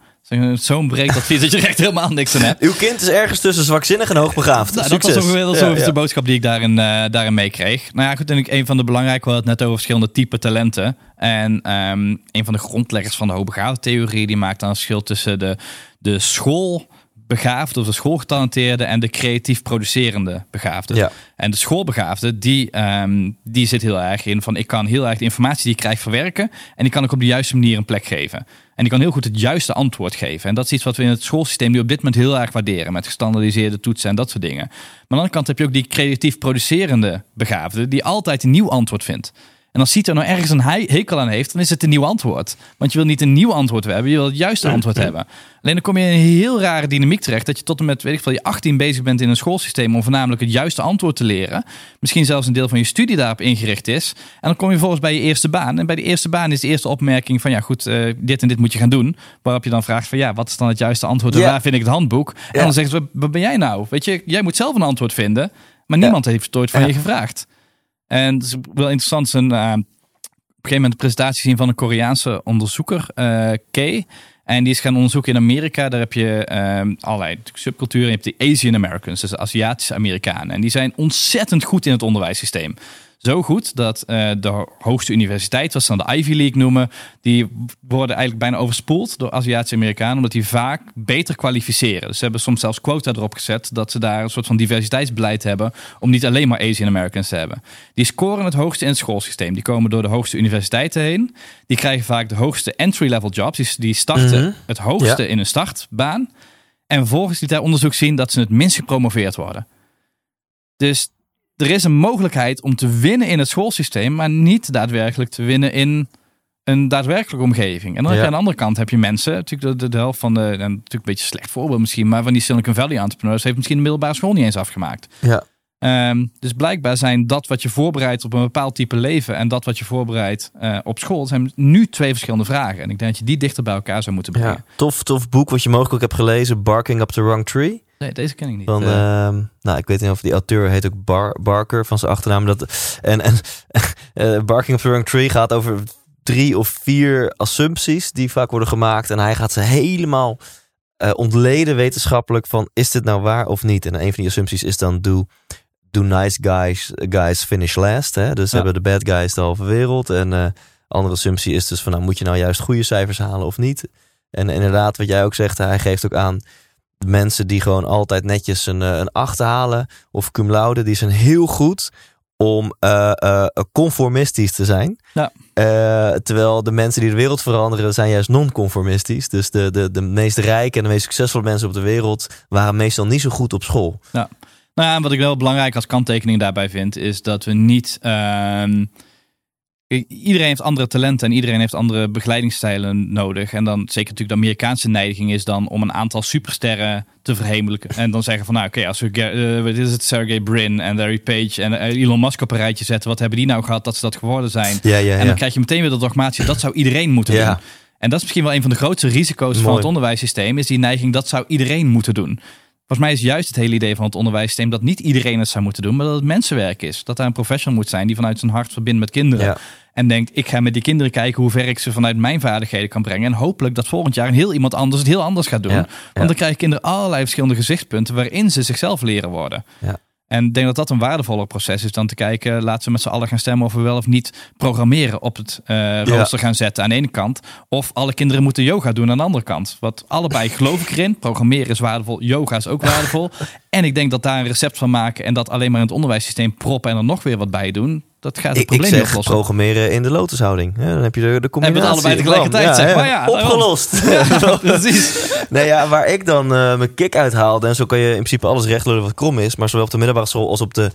Zo'n breed advies dat je echt helemaal niks aan hebt. Uw kind is ergens tussen zwakzinnig en hoogbegaafd. Nou, dat was ongeveer ja. de boodschap die ik daarin, uh, daarin meekreeg. Nou ja, goed, en ik, een van de belangrijke, we hadden het net over verschillende type talenten. En um, een van de grondleggers van de hoogbegaafde theorie, die maakt dan een verschil tussen de, de school begaafde of de schoolgetalenteerde en de creatief producerende begaafde. Ja. En de schoolbegaafde, die, um, die zit heel erg in van ik kan heel erg de informatie die ik krijg verwerken en die kan ik op de juiste manier een plek geven. En die kan heel goed het juiste antwoord geven. En dat is iets wat we in het schoolsysteem nu op dit moment heel erg waarderen. Met gestandardiseerde toetsen en dat soort dingen. Maar aan de andere kant heb je ook die creatief producerende begaafde. Die altijd een nieuw antwoord vindt. En als Cito nou ergens een hekel aan heeft, dan is het een nieuw antwoord. Want je wil niet een nieuw antwoord hebben, je wil het juiste antwoord hebben. Alleen dan kom je in een heel rare dynamiek terecht. Dat je tot en met, weet ik veel, je 18 bezig bent in een schoolsysteem om voornamelijk het juiste antwoord te leren. Misschien zelfs een deel van je studie daarop ingericht is. En dan kom je volgens bij je eerste baan. En bij de eerste baan is de eerste opmerking van ja goed, uh, dit en dit moet je gaan doen. Waarop je dan vraagt van ja, wat is dan het juiste antwoord? En Ja. waar vind ik het handbook? En dan zeggen ze, wat ben jij nou? Weet je, jij moet zelf een antwoord vinden. Maar niemand heeft het ooit van je gevraagd. En het is wel interessant, een, eh, op een gegeven moment een presentatie zien van een Koreaanse onderzoeker, eh Kay. En die is gaan onderzoeken in Amerika. Daar heb je ehm allerlei subculturen. Je hebt de Asian Americans, dus Aziatische Amerikanen. En die zijn ontzettend goed in het onderwijssysteem. Zo goed dat eh, de hoogste universiteit, wat ze dan de Ivy League noemen, die worden eigenlijk bijna overspoeld door Aziatische Amerikanen, omdat die vaak beter kwalificeren. Dus ze hebben soms zelfs quota erop gezet dat ze daar een soort van diversiteitsbeleid hebben om niet alleen maar Asian Americans te hebben. Die scoren het hoogste in het schoolsysteem. Die komen door de hoogste universiteiten heen. Die krijgen vaak de hoogste entry-level jobs. Die, die starten Mhm. het hoogste Ja. in een startbaan. En vervolgens liet hij onderzoek zien dat ze het minst gepromoveerd worden. Dus er is een mogelijkheid om te winnen in het schoolsysteem, maar niet daadwerkelijk te winnen in een daadwerkelijke omgeving. En dan heb je aan de andere kant heb je mensen, natuurlijk de, de, de helft van de, en natuurlijk een beetje een slecht voorbeeld misschien, maar van die Silicon Valley entrepreneurs heeft misschien de middelbare school niet eens afgemaakt. Ja. Ehm, dus blijkbaar zijn dat wat je voorbereidt op een bepaald type leven en dat wat je voorbereidt eh, op school, zijn nu twee verschillende vragen. En ik denk dat je die dichter bij elkaar zou moeten brengen. ja. Tof, tof boek wat je mogelijk ook hebt gelezen. Barking Up the Wrong Tree. Nee, deze ken ik niet. Van, Eh, ehm, nou, ik weet niet of die auteur heet ook Bar Barker van zijn achternaam. Dat, en en eh, Barking Up the Wrong Tree gaat over drie of vier assumpties die vaak worden gemaakt. En hij gaat ze helemaal eh, ontleden wetenschappelijk van is dit nou waar of niet. En een van die assumpties is dan do, do nice guys, guys finish last. Hè? Dus Ja. hebben de bad guys de halve wereld. En andere assumptie is dus van, nou moet je nou juist goede cijfers halen of niet? En inderdaad, wat jij ook zegt, hij geeft ook aan mensen die gewoon altijd netjes een, eh, een 8 halen of cum laude, die zijn heel goed om eh, eh, conformistisch te zijn. Ja. Terwijl de mensen die de wereld veranderen zijn juist non-conformistisch. Dus de, de, de meest rijke en de meest succesvolle mensen op de wereld waren meestal niet zo goed op school. Nou ja, en wat ik wel belangrijk als kanttekening daarbij vind, is dat we niet. ehm, iedereen heeft andere talenten en iedereen heeft andere begeleidingsstijlen nodig. En dan zeker natuurlijk de Amerikaanse neiging is dan om een aantal supersterren te verhemelijken. En dan zeggen van nou oké, als we wat is het, Sergey Brin en Larry Page en eh, Elon Musk op een rijtje zetten, wat hebben die nou gehad dat ze dat geworden zijn? Ja, ja, En dan krijg je meteen weer de dogmatie, dat zou iedereen moeten doen. En dat is misschien wel een van de grootste risico's van het onderwijssysteem, is die neiging dat zou iedereen moeten doen. Volgens mij is juist het hele idee van het onderwijssysteem dat niet iedereen het zou moeten doen, maar dat het mensenwerk is. Dat daar een professional moet zijn die vanuit zijn hart verbindt met kinderen. Ja. En denkt, ik ga met die kinderen kijken hoe ver ik ze vanuit mijn vaardigheden kan brengen. En hopelijk dat volgend jaar een heel iemand anders het heel anders gaat doen. Ja, Want dan krijgen kinderen allerlei verschillende gezichtspunten waarin ze zichzelf leren worden. Ja. En ik denk dat dat een waardevoller proces is dan te kijken, laten we met z'n allen gaan stemmen of we wel of niet programmeren op het eh rooster gaan zetten aan de ene kant. Of alle kinderen moeten yoga doen aan de andere kant. Wat allebei geloof ik erin. Programmeren is waardevol, yoga is ook waardevol. En ik denk dat daar een recept van maken en dat alleen maar in het onderwijssysteem proppen en er nog weer wat bij doen, dat gaat het Ik, ik probleem niet zeg oplossen. programmeren in de lotushouding. Ja, dan heb je de, de Hebben we combinatie. het allebei tegelijkertijd, Ja, zeg maar. Ja. Opgelost. Precies. Nee, ja, waar ik dan eh, mijn kick uit haalde, en zo kan je in principe alles recht lullen wat krom is, maar zowel op de middelbare school als op de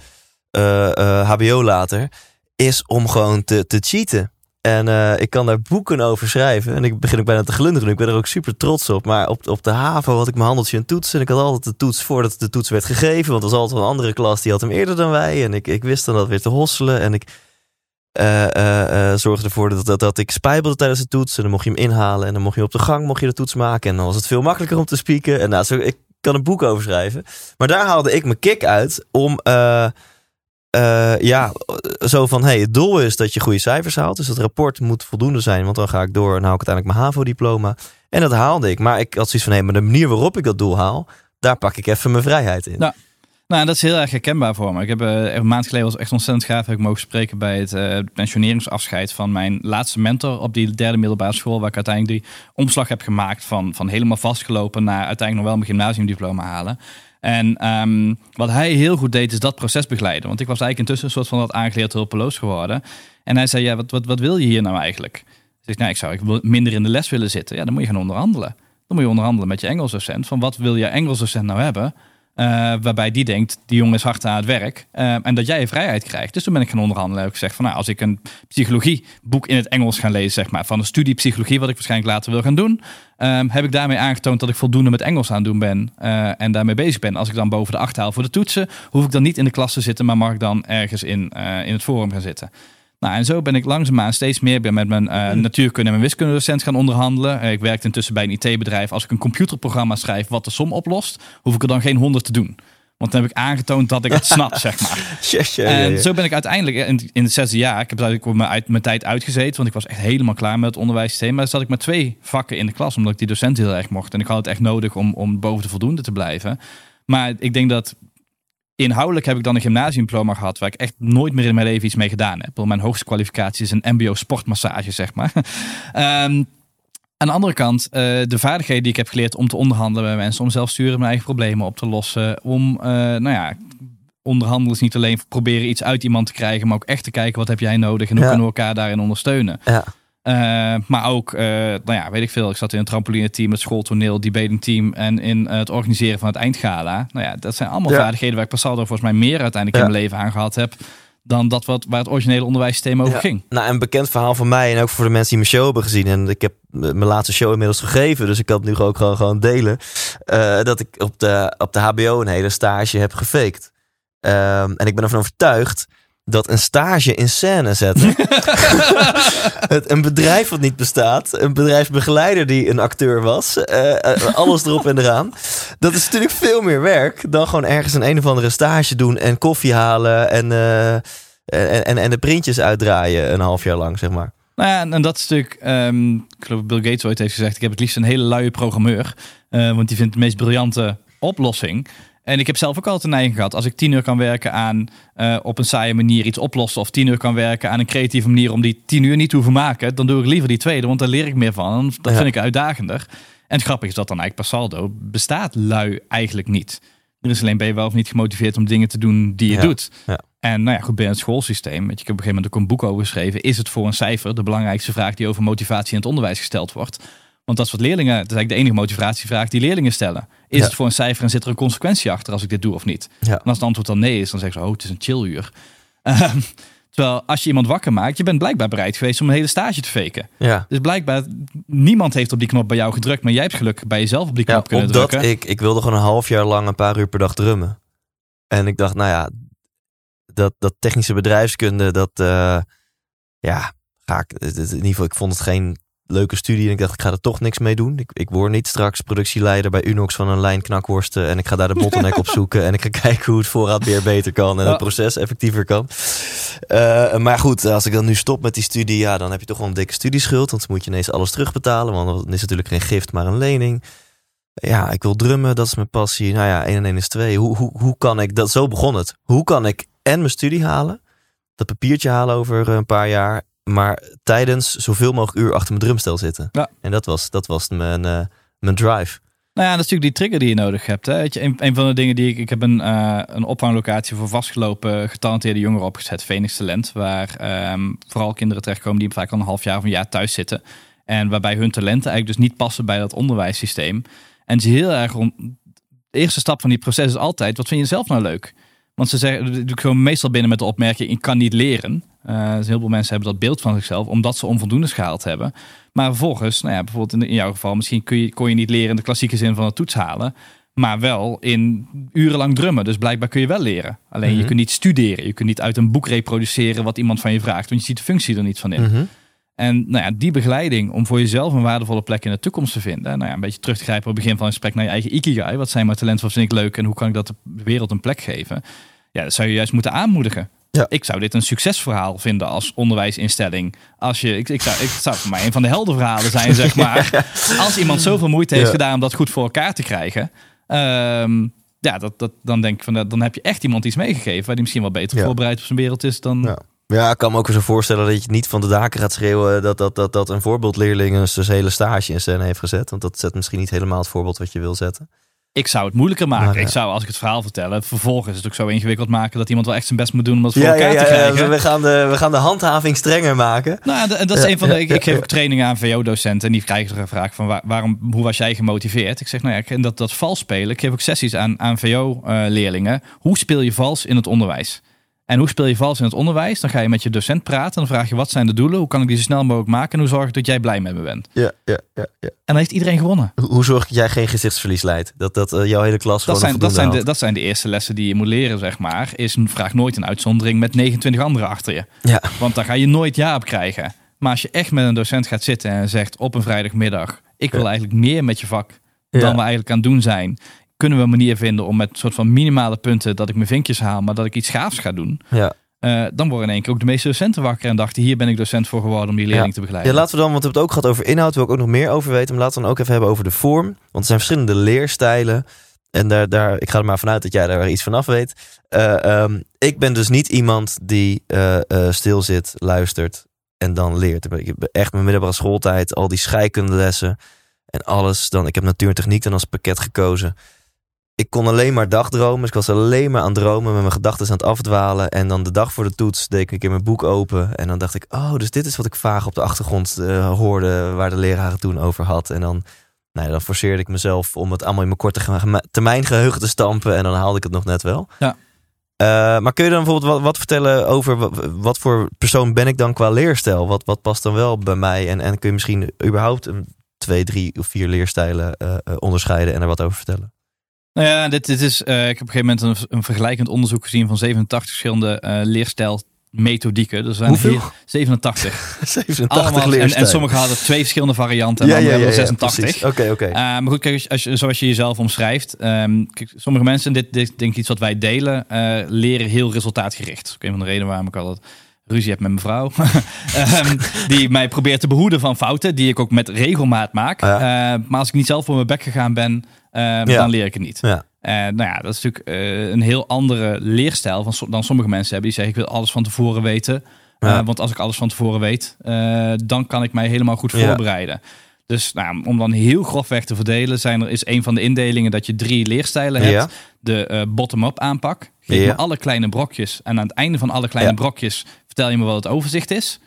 eh, eh, HBO later, is om gewoon te, te cheaten. En eh, ik kan daar boeken over schrijven. En ik begin ook bijna te glunderen. Ik ben er ook super trots op. Maar op, op de HAVO had ik mijn handeltje een toets. En ik had altijd de toets voordat de toets werd gegeven. Want er was altijd een andere klas die had hem eerder dan wij. En ik, ik wist dan dat weer te hosselen. En ik eh, eh, zorgde ervoor dat, dat, dat ik spijbelde tijdens de toets. En dan mocht je hem inhalen. En dan mocht je op de gang mocht je de toets maken. En dan was het veel makkelijker om te spieken. En nou, zo, ik kan een boek over schrijven. Maar daar haalde ik mijn kick uit om... eh, ja, zo van, hey, het doel is dat je goede cijfers haalt. Dus het rapport moet voldoende zijn, want dan ga ik door en hou ik uiteindelijk mijn HAVO-diploma. En dat haalde ik. Maar ik had zoiets van, hé, maar de manier waarop ik dat doel haal, daar pak ik even mijn vrijheid in. Nou, Nou, dat is heel erg herkenbaar voor me. Ik heb eh, een maand geleden was echt ontzettend gaaf. Heb ik mogen spreken bij het eh, pensioneringsafscheid van mijn laatste mentor op die derde middelbare school. Waar ik uiteindelijk die omslag heb gemaakt van, van helemaal vastgelopen naar uiteindelijk nog wel mijn gymnasiumdiploma halen. En ehm, wat hij heel goed deed, is dat proces begeleiden. Want ik was eigenlijk intussen een soort van dat aangeleerd hulpeloos geworden. En hij zei, ja, wat, wat, wat wil je hier nou eigenlijk? Dus ik, nou, ik zou ik minder in de les willen zitten. Ja, dan moet je gaan onderhandelen. Dan moet je onderhandelen met je Engelsdocent. Van wat wil je Engelsdocent nou hebben? Uh, waarbij die denkt, die jongen is hard aan het werk. Uh, en dat jij je vrijheid krijgt. Dus toen ben ik gaan onderhandelen. Heb ik gezegd van nou, als ik een psychologieboek in het Engels ga lezen, zeg maar, van een studie psychologie, wat ik waarschijnlijk later wil gaan doen, uh, heb ik daarmee aangetoond dat ik voldoende met Engels aan het doen ben uh, en daarmee bezig ben. Als ik dan boven de acht haal voor de toetsen, hoef ik dan niet in de klas te zitten, maar mag ik dan ergens in, in het forum gaan zitten. Nou, en zo ben ik langzaamaan steeds meer met mijn uh, natuurkunde en mijn wiskundedocent gaan onderhandelen. Uh, ik werkte intussen bij een IT-bedrijf. Als ik een computerprogramma schrijf wat de som oplost, hoef ik er dan geen 100 te doen. Want dan heb ik aangetoond dat ik het snap, zeg maar. En zo ben ik uiteindelijk in, in het zesde jaar, ik heb eigenlijk mijn, uit, mijn tijd uitgezeten, want ik was echt helemaal klaar met het onderwijssysteem. Maar zat ik met twee vakken in de klas, omdat ik die docent heel erg mocht. En ik had het echt nodig om, om boven de voldoende te blijven. Maar ik denk dat inhoudelijk heb ik dan een gymnasiumdiploma gehad waar ik echt nooit meer in mijn leven iets mee gedaan heb. Mijn hoogste kwalificatie is een MBO sportmassage, zeg maar. um, aan de andere kant, uh, de vaardigheden die ik heb geleerd om te onderhandelen met mensen, om zelf sturen mijn eigen problemen op te lossen, om, uh, nou ja, onderhandelen is niet alleen proberen iets uit iemand te krijgen, maar ook echt te kijken wat heb jij nodig en hoe Ja. kunnen we elkaar daarin ondersteunen. Ja. Uh, maar ook, uh, nou ja, weet ik veel. Ik zat in een trampoline team, het schooltoneel, debating team en in uh, het organiseren van het eindgala. Nou ja, dat zijn allemaal Ja. vaardigheden waar ik pas saldo volgens mij meer uiteindelijk Ja. in mijn leven aan gehad heb dan dat wat, waar het originele onderwijssysteem over Ja. ging. Nou, een bekend verhaal van mij en ook voor de mensen die mijn show hebben gezien. En ik heb mijn laatste show inmiddels gegeven, dus ik kan het nu ook gewoon, gewoon delen. eh, dat ik op de, op de HBO een hele stage heb gefaked. Ehm, en ik ben ervan overtuigd dat een stage in scène zetten. het, een bedrijf wat niet bestaat, een bedrijfsbegeleider die een acteur was, eh, eh, alles erop en eraan. Dat is natuurlijk veel meer werk dan gewoon ergens een een of andere stage doen en koffie halen en, eh, en, en, en de printjes uitdraaien een half jaar lang, zeg maar. Nou ja, en, dat is natuurlijk, ehm, ik geloof Bill Gates ooit heeft gezegd, ik heb het liefst een hele luie programmeur, want die vindt de meest briljante oplossing. En ik heb zelf ook altijd een neiging gehad. Als ik tien uur kan werken aan uh, op een saaie manier iets oplossen. Of tien uur kan werken aan een creatieve manier om die tien uur niet te hoeven maken. Dan doe ik liever die tweede, want daar leer ik meer van. Dat vind ik uitdagender. En het grappige is dat dan eigenlijk per saldo bestaat lui eigenlijk niet. Er is alleen ben je wel of niet gemotiveerd om dingen te doen die je doet. Ja. En nou ja, goed, binnen het schoolsysteem, weet je, ik heb op een gegeven moment ook een boek over geschreven. Is het voor een cijfer de belangrijkste vraag die over motivatie in het onderwijs gesteld wordt? Want dat is wat leerlingen, dat is eigenlijk de enige motivatievraag die leerlingen stellen. Is het voor een cijfer en zit er een consequentie achter als ik dit doe of niet? Ja. En als het antwoord dan nee is, dan zeggen ze, oh, het is een chilluur. Uh, terwijl als je iemand wakker maakt, je bent blijkbaar bereid geweest om een hele stage te faken. Ja. Dus blijkbaar, niemand heeft op die knop bij jou gedrukt, maar jij hebt geluk bij jezelf op die knop kunnen drukken. Ik, ik wilde gewoon een half jaar lang een paar uur per dag drummen. En ik dacht, nou ja, dat, dat technische bedrijfskunde, dat, uh, ja, ga ik, in ieder geval, ik vond het geen leuke studie en ik dacht, ik ga er toch niks mee doen. Ik, ik word niet straks productieleider bij Unox van een lijn knakworsten en ik ga daar de bottleneck op zoeken en ik ga kijken hoe het voorraadbeheer beter kan en het proces effectiever kan. Uh, maar goed, als ik dan nu stop met die studie, ja, dan heb je toch wel een dikke studieschuld, want dan moet je ineens alles terugbetalen, want dan is natuurlijk geen gift, maar een lening. Ja, ik wil drummen, dat is mijn passie. Nou ja, 1 en 1 is 2. Hoe, hoe, hoe kan ik dat? Zo begon het. Hoe kan ik en mijn studie halen, dat papiertje halen over een paar jaar maar tijdens zoveel mogelijk uur achter mijn drumstel zitten. Ja. En dat was, dat was mijn, uh, mijn drive. Nou ja, dat is natuurlijk die trigger die je nodig hebt. Hè? Je, een, een van de dingen die ik... Ik heb een, uh, een opvanglocatie voor vastgelopen getalenteerde jongeren opgezet. Phoenix Talent. Waar um, vooral kinderen terechtkomen die vaak al een half jaar of een jaar thuis zitten. En waarbij hun talenten eigenlijk dus niet passen bij dat onderwijssysteem. En ze heel erg... Rond, de eerste stap van die proces is altijd... Wat vind je zelf nou leuk? Want ze zeggen, ik gewoon meestal binnen met de opmerking: ik kan niet leren. Uh, dus heel veel mensen hebben dat beeld van zichzelf, omdat ze onvoldoende gehaald hebben. Maar vervolgens, nou ja, bijvoorbeeld in, jouw geval, misschien kun je, kon je niet leren in de klassieke zin van het toets halen. Maar wel in urenlang drummen. Dus blijkbaar kun je wel leren. Alleen je mhm. kunt niet studeren. Je kunt niet uit een boek reproduceren wat iemand van je vraagt. Want je ziet de functie er niet van in. Mhm. En nou ja, die begeleiding om voor jezelf een waardevolle plek in de toekomst te vinden. Nou ja, een beetje terug te grijpen op het begin van het gesprek naar je eigen ikigai. Wat zijn mijn talenten, wat vind ik leuk en hoe kan ik dat de wereld een plek geven? Ja, dat zou je juist moeten aanmoedigen. Ja. Ik zou dit een succesverhaal vinden als onderwijsinstelling. Als je, ik, ik, zou, ik zou voor mij een van de heldenverhalen zijn, zeg maar. Als iemand zoveel moeite heeft gedaan om dat goed voor elkaar te krijgen. Ehm, ja, dat, dat, dan denk ik van dan heb je echt iemand iets meegegeven waar die misschien wel beter voorbereid op zijn wereld is dan. Ja, ik kan me ook zo voorstellen dat je niet van de daken gaat schreeuwen dat, dat, dat, dat een voorbeeldleerling een dus hele stage in scène heeft gezet. Want dat zet misschien niet helemaal het voorbeeld wat je wil zetten. Ik zou het moeilijker maken. Ik zou, als ik het verhaal vertel, vervolgens het ook zo ingewikkeld maken dat iemand wel echt zijn best moet doen om dat voor elkaar ja, te krijgen. we, gaan de, we gaan de handhaving strenger maken. Nou, dat, dat is een van de. Ik, geef ook trainingen aan VO-docenten en die krijgen er een vraag van waarom, hoe was jij gemotiveerd? Ik zeg, nou ja, ik, dat, dat vals spelen. Ik geef ook sessies aan, aan VO-leerlingen. Eh, hoe speel je vals in het onderwijs? En hoe speel je vals in het onderwijs? Dan ga je met je docent praten. Dan vraag je wat zijn de doelen? Hoe kan ik die zo snel mogelijk maken? En hoe zorg ik dat jij blij met me bent? Ja, ja, ja. ja. En dan heeft iedereen gewonnen. Hoe, zorg dat jij geen gezichtsverlies leidt? Dat, dat uh, jouw hele klas dat zijn, dat zijn, de, dat zijn de eerste lessen die je moet leren, zeg maar. Is een vraag nooit een uitzondering met 29 anderen achter je. Ja. Want daar ga je nooit ja op krijgen. Maar als je echt met een docent gaat zitten en zegt op een vrijdagmiddag... ik wil eigenlijk meer met je vak dan we eigenlijk aan het doen zijn kunnen we een manier vinden om met een soort van minimale punten dat ik mijn vinkjes haal, maar dat ik iets gaafs ga doen. Ja. Uh, dan worden in één keer ook de meeste docenten wakker en dachten: hier ben ik docent voor geworden om die leerling te begeleiden. Ja, laten we dan, want we hebben het ook gehad over inhoud, wil ik ook nog meer over weten. Maar laten we dan ook even hebben over de vorm. Want er zijn verschillende leerstijlen. En daar, daar, ik ga er maar vanuit dat jij daar iets van af weet. Uh, um, ik ben dus niet iemand die uh, stil zit, luistert en dan leert. Ik heb echt mijn middelbare schooltijd, al die scheikundelessen en alles. Dan, ik heb natuur en techniek dan als pakket gekozen ik kon alleen maar dagdromen. Dus ik was alleen maar aan het dromen, met mijn gedachten aan het afdwalen. En dan de dag voor de toets deed ik een keer mijn boek open. En dan dacht ik, oh, dus dit is wat ik vaag op de achtergrond uh, hoorde, waar de leraar het toen over had. En dan, nou ja, dan forceerde ik mezelf om het allemaal in mijn korte termijn geheugen te stampen. En dan haalde ik het nog net wel. Ja. Uh, maar kun je dan bijvoorbeeld wat, wat, vertellen over wat, voor persoon ben ik dan qua leerstijl? Wat, wat past dan wel bij mij? En, en kun je misschien überhaupt een twee, drie of vier leerstijlen uh, onderscheiden en er wat over vertellen? Nou ja, dit, dit is, uh, ik heb op een gegeven moment een, een, vergelijkend onderzoek gezien van 87 verschillende uh, leerstijlmethodieken. Dus Hoeveel? Hier 87. 87 Allemaal, en, en sommige hadden twee verschillende varianten en ja, andere ja, ja, 86. Oké, oké. Uh, maar goed, kijk, als je, zoals je jezelf omschrijft. Um, kijk, sommige mensen, dit, dit denk ik iets wat wij delen, leren heel resultaatgericht. Dat is een van de redenen waarom ik altijd ruzie heb met mijn vrouw. um, die mij probeert te behoeden van fouten, die ik ook met regelmaat maak. Maar als ik niet zelf voor mijn bek gegaan ben, Ehm, dan leer ik het niet. Ja. En nou ja, dat is natuurlijk eh, een heel andere leerstijl van, so- dan sommige mensen hebben. Die zeggen, ik wil alles van tevoren weten. Eh, want als ik alles van tevoren weet, eh, dan kan ik mij helemaal goed Ja. voorbereiden. Dus nou, om dan heel grofweg te verdelen, zijn er, is een van de indelingen dat je drie leerstijlen hebt. Ja. De eh, bottom-up aanpak. Geef me alle kleine brokjes. En aan het einde van alle kleine brokjes vertel je me wat het overzicht is.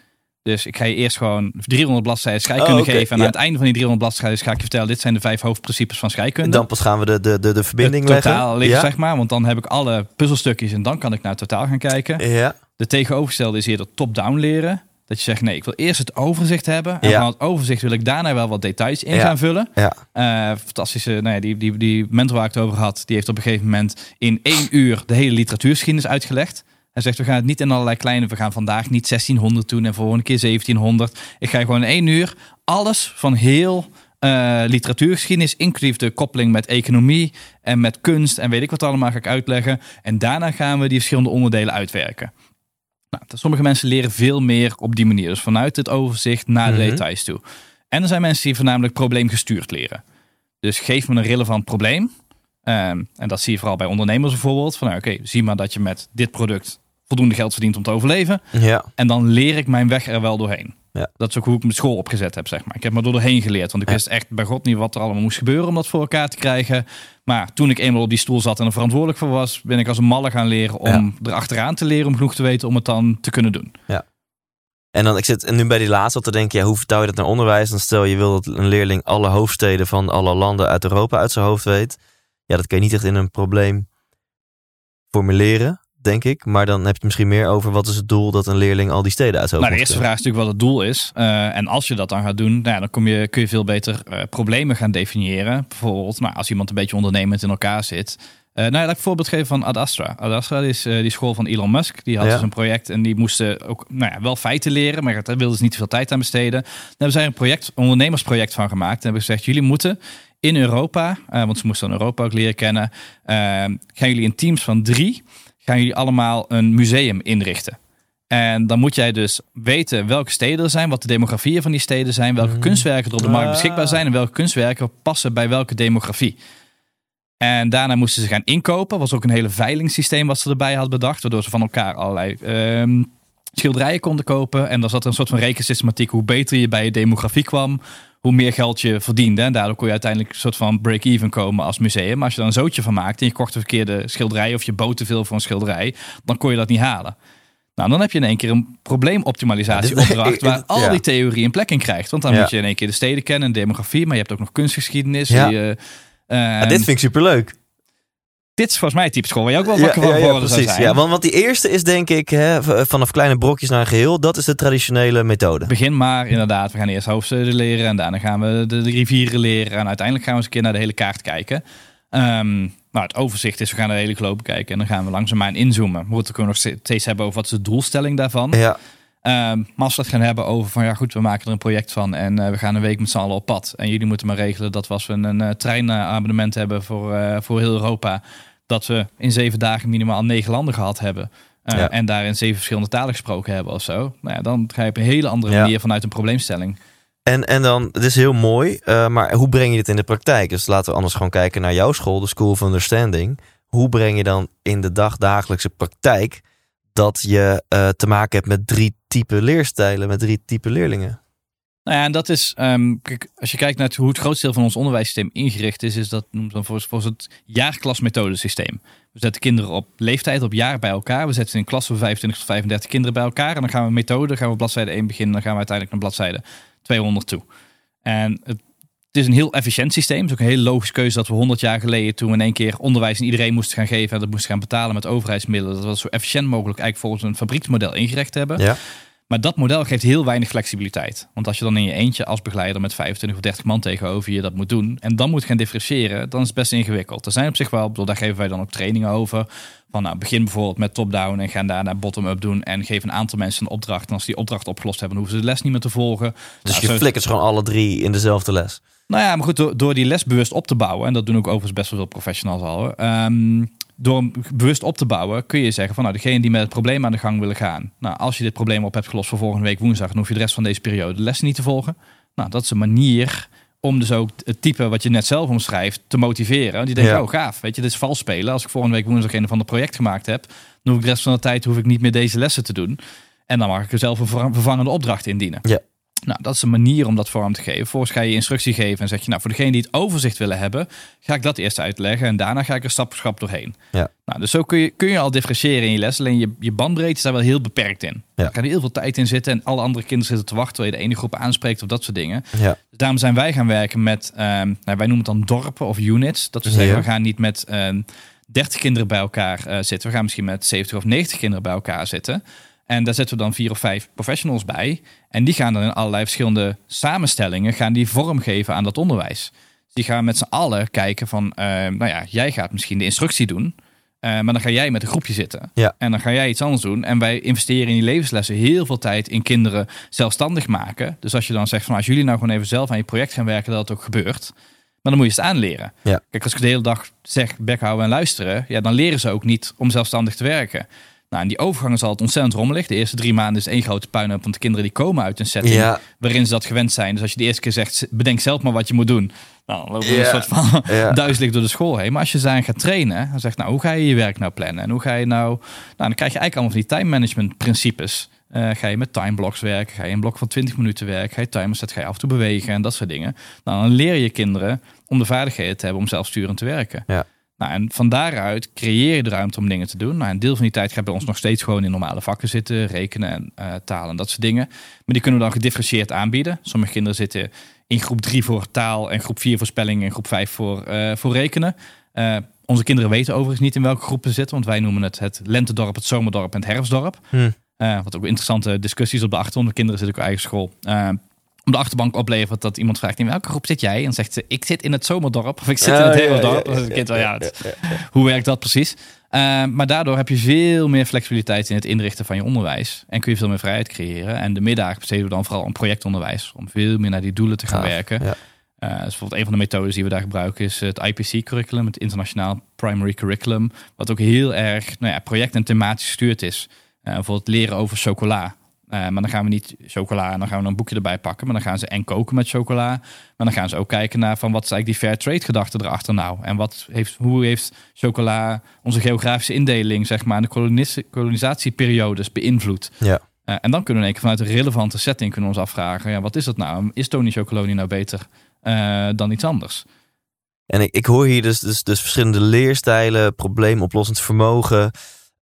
Dus ik ga je eerst gewoon 300 bladzijden scheikunde Oh, geven. En ja. aan het einde van die 300 bladzijden ga ik je vertellen... dit zijn de vijf hoofdprincipes van scheikunde. Dan pas gaan we de, de, de, de verbinding het totaal leggen. liggen, ja? zeg maar. Want dan heb ik alle puzzelstukjes en dan kan ik naar het totaal gaan kijken. Ja. De tegenovergestelde is eerder top-down leren. Dat je zegt, nee, ik wil eerst het overzicht hebben. En Ja. van het overzicht wil ik daarna wel wat details in Ja. gaan vullen. Ja. Eh, fantastische, nou ja, die, die, die mentor waar ik het over had, die heeft op een gegeven moment in één uur de hele literatuurgeschiedenis uitgelegd. Hij zegt, we gaan het niet in allerlei kleine, we gaan vandaag niet 1600 doen en volgende keer 1700. Ik ga gewoon in één uur alles van heel eh, literatuurgeschiedenis, inclusief de koppeling met economie en met kunst en weet ik wat allemaal, ga ik uitleggen. En daarna gaan we die verschillende onderdelen uitwerken. Nou, sommige mensen leren veel meer op die manier. Dus vanuit het overzicht naar de Mhm. details toe. En er zijn mensen die voornamelijk probleemgestuurd leren. Dus geef me een relevant probleem. Ehm, en dat zie je vooral bij ondernemers bijvoorbeeld. Van nou, oké, zie maar dat je met dit product voldoende geld verdient om te overleven. Ja. En dan leer ik mijn weg er wel doorheen. Ja. Dat is ook hoe ik mijn school opgezet heb, zeg maar. Ik heb me er doorheen geleerd. Want ik Ja. wist echt bij God niet wat er allemaal moest gebeuren om dat voor elkaar te krijgen. Maar toen ik eenmaal op die stoel zat en er verantwoordelijk voor was, ben ik als een malle gaan leren om er achteraan te leren om genoeg te weten om het dan te kunnen doen. En dan, ik zit en nu bij die laatste te denken, ja, hoe vertaal je dat naar onderwijs? Dan stel je wil dat een leerling alle hoofdsteden van alle landen uit Europa uit zijn hoofd weet. Ja, dat kan je niet echt in een probleem formuleren, denk ik. Maar dan heb je misschien meer over wat is het doel dat een leerling al die steden uit zijn Nou, de eerste vraag is natuurlijk wat het doel is. Eh, en als je dat dan gaat doen, nou ja, dan kom je, kun je veel beter eh, problemen gaan definiëren. Bijvoorbeeld, nou, als iemand een beetje ondernemend in elkaar zit. Eh nou ja, laat ik een voorbeeld geven van Ad Astra. Ad Astra is die school van Elon Musk. Die had Ja. dus een project en die moesten ook nou ja, wel feiten leren, maar daar wilden ze niet veel tijd aan besteden. Daar hebben zij een project, een ondernemersproject van gemaakt. En hebben gezegd, jullie moeten in Europa, want ze moesten dan Europa ook leren kennen, gaan jullie in teams van drie, gaan jullie allemaal een museum inrichten. En dan moet jij dus weten welke steden er zijn, wat de demografieën van die steden zijn, welke kunstwerken er op de markt Ah. beschikbaar zijn en welke kunstwerken passen bij welke demografie. En daarna moesten ze gaan inkopen. Was ook een hele veilingssysteem wat ze erbij had bedacht, waardoor ze van elkaar allerlei ehm, schilderijen konden kopen. En dan zat er een soort van rekensystematiek. Hoe beter je bij je demografie kwam, hoe meer geld je verdiende. En daardoor kon je uiteindelijk een soort van break-even komen als museum. Maar als je dan een zootje van maakte en je kocht de verkeerde schilderij of je bood te veel voor een schilderij, dan kon je dat niet halen. Nou, dan heb je in één keer een probleemoptimalisatieopdracht waar al Ja. die theorie een plek in krijgt. Want dan Ja. moet je in één keer de steden kennen, demografie, maar je hebt ook nog kunstgeschiedenis. Ja. Eh, Ja, dit vind ik superleuk. Dit is volgens mij het type school waar je ook wel Ja, wakker van ja, ja, precies. zijn. Ja, want, want die eerste is denk ik hè, v- vanaf kleine brokjes naar een geheel. Dat is de traditionele methode. Begin maar inderdaad. We gaan eerst hoofdsteden leren en daarna gaan we de, de rivieren leren. En uiteindelijk gaan we eens een keer naar de hele kaart kijken. Ehm, nou, het overzicht is, we gaan de hele globe bekijken en dan gaan we langzaamaan inzoomen. We moeten ook nog steeds hebben over wat is de doelstelling daarvan. Ja, maar als we het gaan hebben over van ja goed, we maken er een project van en eh, we gaan een week met z'n allen op pad. En jullie moeten maar regelen dat we als we een uh, treinabonnement hebben voor, eh, voor heel Europa, dat we in zeven dagen minimaal negen landen gehad hebben. Ja. En daarin zeven verschillende talen gesproken hebben of zo. Nou ja, dan ga je op een hele andere Ja. manier vanuit een probleemstelling. En, en dan, het is heel mooi, eh, maar hoe breng je dit in de praktijk? Dus laten we anders gewoon kijken naar jouw school, de School of Understanding. Hoe breng je dan in de dagdagelijkse praktijk dat je eh, te maken hebt met drie typen leerstijlen, met drie typen leerlingen? Nou ja, en dat is, ehm, als je kijkt naar hoe het grootste deel van ons onderwijssysteem ingericht is, is dat noemt dan voor, voor het jaarklasmethodesysteem. We zetten kinderen op leeftijd, op jaar bij elkaar. We zetten in een klas van 25 tot 35 kinderen bij elkaar. En dan gaan we methode, gaan we bladzijde 1 beginnen. Dan gaan we uiteindelijk naar bladzijde 200 toe. En het, het is een heel efficiënt systeem. Het is ook een hele logische keuze dat we 100 jaar geleden, toen we in één keer onderwijs aan iedereen moesten gaan geven en dat moesten gaan betalen met overheidsmiddelen, dat we dat zo efficiënt mogelijk eigenlijk volgens een fabrieksmodel ingericht hebben. Ja. Maar dat model geeft heel weinig flexibiliteit. Want als je dan in je eentje als begeleider met 25 of 30 man tegenover je dat moet doen. En dan moet gaan differentiëren, dan is het best ingewikkeld. Er zijn op zich wel, bedoel, daar geven wij dan ook trainingen over. Van nou, begin bijvoorbeeld met top-down en ga daarna bottom-up doen. En geef een aantal mensen een opdracht. En als die opdracht opgelost hebben, dan hoeven ze de les niet meer te volgen. Dus Nou, je zo- flikkert ze gewoon alle drie in dezelfde les. Nou ja, maar goed, door, door die les bewust op te bouwen, en dat doen ook overigens best wel veel professionals al, ehm, door hem bewust op te bouwen, kun je zeggen van nou, degene die met het probleem aan de gang willen gaan. Nou, als je dit probleem op hebt gelost voor volgende week woensdag, dan hoef je de rest van deze periode de lessen niet te volgen. Nou, dat is een manier Om dus ook het type wat je net zelf omschrijft te motiveren. Die denken, Ja. oh gaaf, weet je, dit is vals spelen. Als ik volgende week woensdag een van de project gemaakt heb, dan hoef ik de rest van de tijd hoef ik niet meer deze lessen te doen. En dan mag ik er zelf een ver- vervangende opdracht indienen. Ja. Nou, dat is een manier om dat vorm te geven. Vervolgens ga je instructie geven en zeg je, nou, voor degene die het overzicht willen hebben, ga ik dat eerst uitleggen en daarna ga ik er stap voor stap doorheen. Ja. Nou, dus zo kun je, kun je al differentiëren in je les. Alleen je, je bandbreedte is daar wel heel beperkt in. Ja. Er kan heel veel tijd in zitten en alle andere kinderen zitten te wachten terwijl je de ene groep aanspreekt of dat soort dingen. Ja. Dus daarom zijn wij gaan werken met, ehm, nou, wij noemen het dan dorpen of units. Dat we zeggen, Ja. we gaan niet met ehm 30 kinderen bij elkaar eh, zitten. We gaan misschien met 70 of 90 kinderen bij elkaar zitten. En daar zetten we dan vier of vijf professionals bij. En die gaan dan in allerlei verschillende samenstellingen gaan die vormgeven aan dat onderwijs. Die gaan met z'n allen kijken van, eh, nou ja, jij gaat misschien de instructie doen. eh, maar dan ga jij met een groepje zitten. Ja. En dan ga jij iets anders doen. En wij investeren in die levenslessen heel veel tijd in kinderen zelfstandig maken. Dus als je dan zegt van als jullie nou gewoon even zelf aan je project gaan werken, dat het ook gebeurt. Maar dan moet je het aanleren. Ja. Kijk, als ik de hele dag zeg bek houden en luisteren, ja, dan leren ze ook niet om zelfstandig te werken. Nou, en die overgang is altijd ontzettend rommelig. De eerste drie maanden is één grote puinhoop, want de kinderen die komen uit een setting Ja. waarin ze dat gewend zijn. Dus als je de eerste keer zegt, bedenk zelf maar wat je moet doen. Nou, dan lopen we een soort van duizelig door de school heen. Maar als je ze aan gaat trainen, dan zegt nou, hoe ga je je werk nou plannen? En hoe ga je nou... Nou, dan krijg je eigenlijk allemaal van die time management principes. Eh, ga je met timeblocks werken? Ga je een blok van 20 minuten werken? Ga je timers zetten? Ga je af en toe bewegen? En dat soort dingen. Nou, dan leer je kinderen om de vaardigheden te hebben om zelfsturend te werken. Ja. Nou, en van daaruit creëer je de ruimte om dingen te doen. Nou, een deel van die tijd gaat bij ons nog steeds gewoon in normale vakken zitten. Rekenen en eh taal en dat soort dingen. Maar die kunnen we dan gedifferentieerd aanbieden. Sommige kinderen zitten in groep 3 voor taal en groep 4 voor spelling en groep 5 voor, eh, voor rekenen. Eh, onze kinderen weten overigens niet in welke groep ze zitten. Want wij noemen het het lentedorp, het zomerdorp en het herfstdorp. Hm. Wat ook interessante discussies op de achtergrond. De kinderen zitten ook op eigen school. Om de achterbank oplevert dat iemand vraagt in welke groep zit jij? En zegt ze, ik zit in het zomerdorp of ik zit in het ja, ja, ja, kind ja, ja, het- hoe werkt dat precies? Eh, maar daardoor heb je veel meer flexibiliteit in het inrichten van je onderwijs. En kun je veel meer vrijheid creëren. En de middag besteden we dan vooral aan projectonderwijs. Om veel meer naar die doelen te gaan werken. ja. Dus bijvoorbeeld een van de methodes die we daar gebruiken is het IPC-curriculum, het Internationaal Primary Curriculum, wat ook heel erg nou ja, project- en thematisch gestuurd is. Eh, bijvoorbeeld leren over chocola. Eh, maar dan gaan we niet chocola en dan gaan we een boekje erbij pakken. Maar dan gaan ze en koken met chocola. Maar dan gaan ze ook kijken naar van wat is eigenlijk die fair trade gedachte erachter nou. En wat heeft, hoe heeft chocola onze geografische indeling, zeg maar, en de kolonis- kolonisatieperiodes beïnvloed. Ja. Eh, en dan kunnen we in keer vanuit een relevante setting kunnen ons afvragen, ja, wat is dat nou? Is Tony Chocoloni nou beter eh, dan iets anders? En ik, ik hoor hier dus, dus, dus verschillende leerstijlen, probleemoplossend vermogen,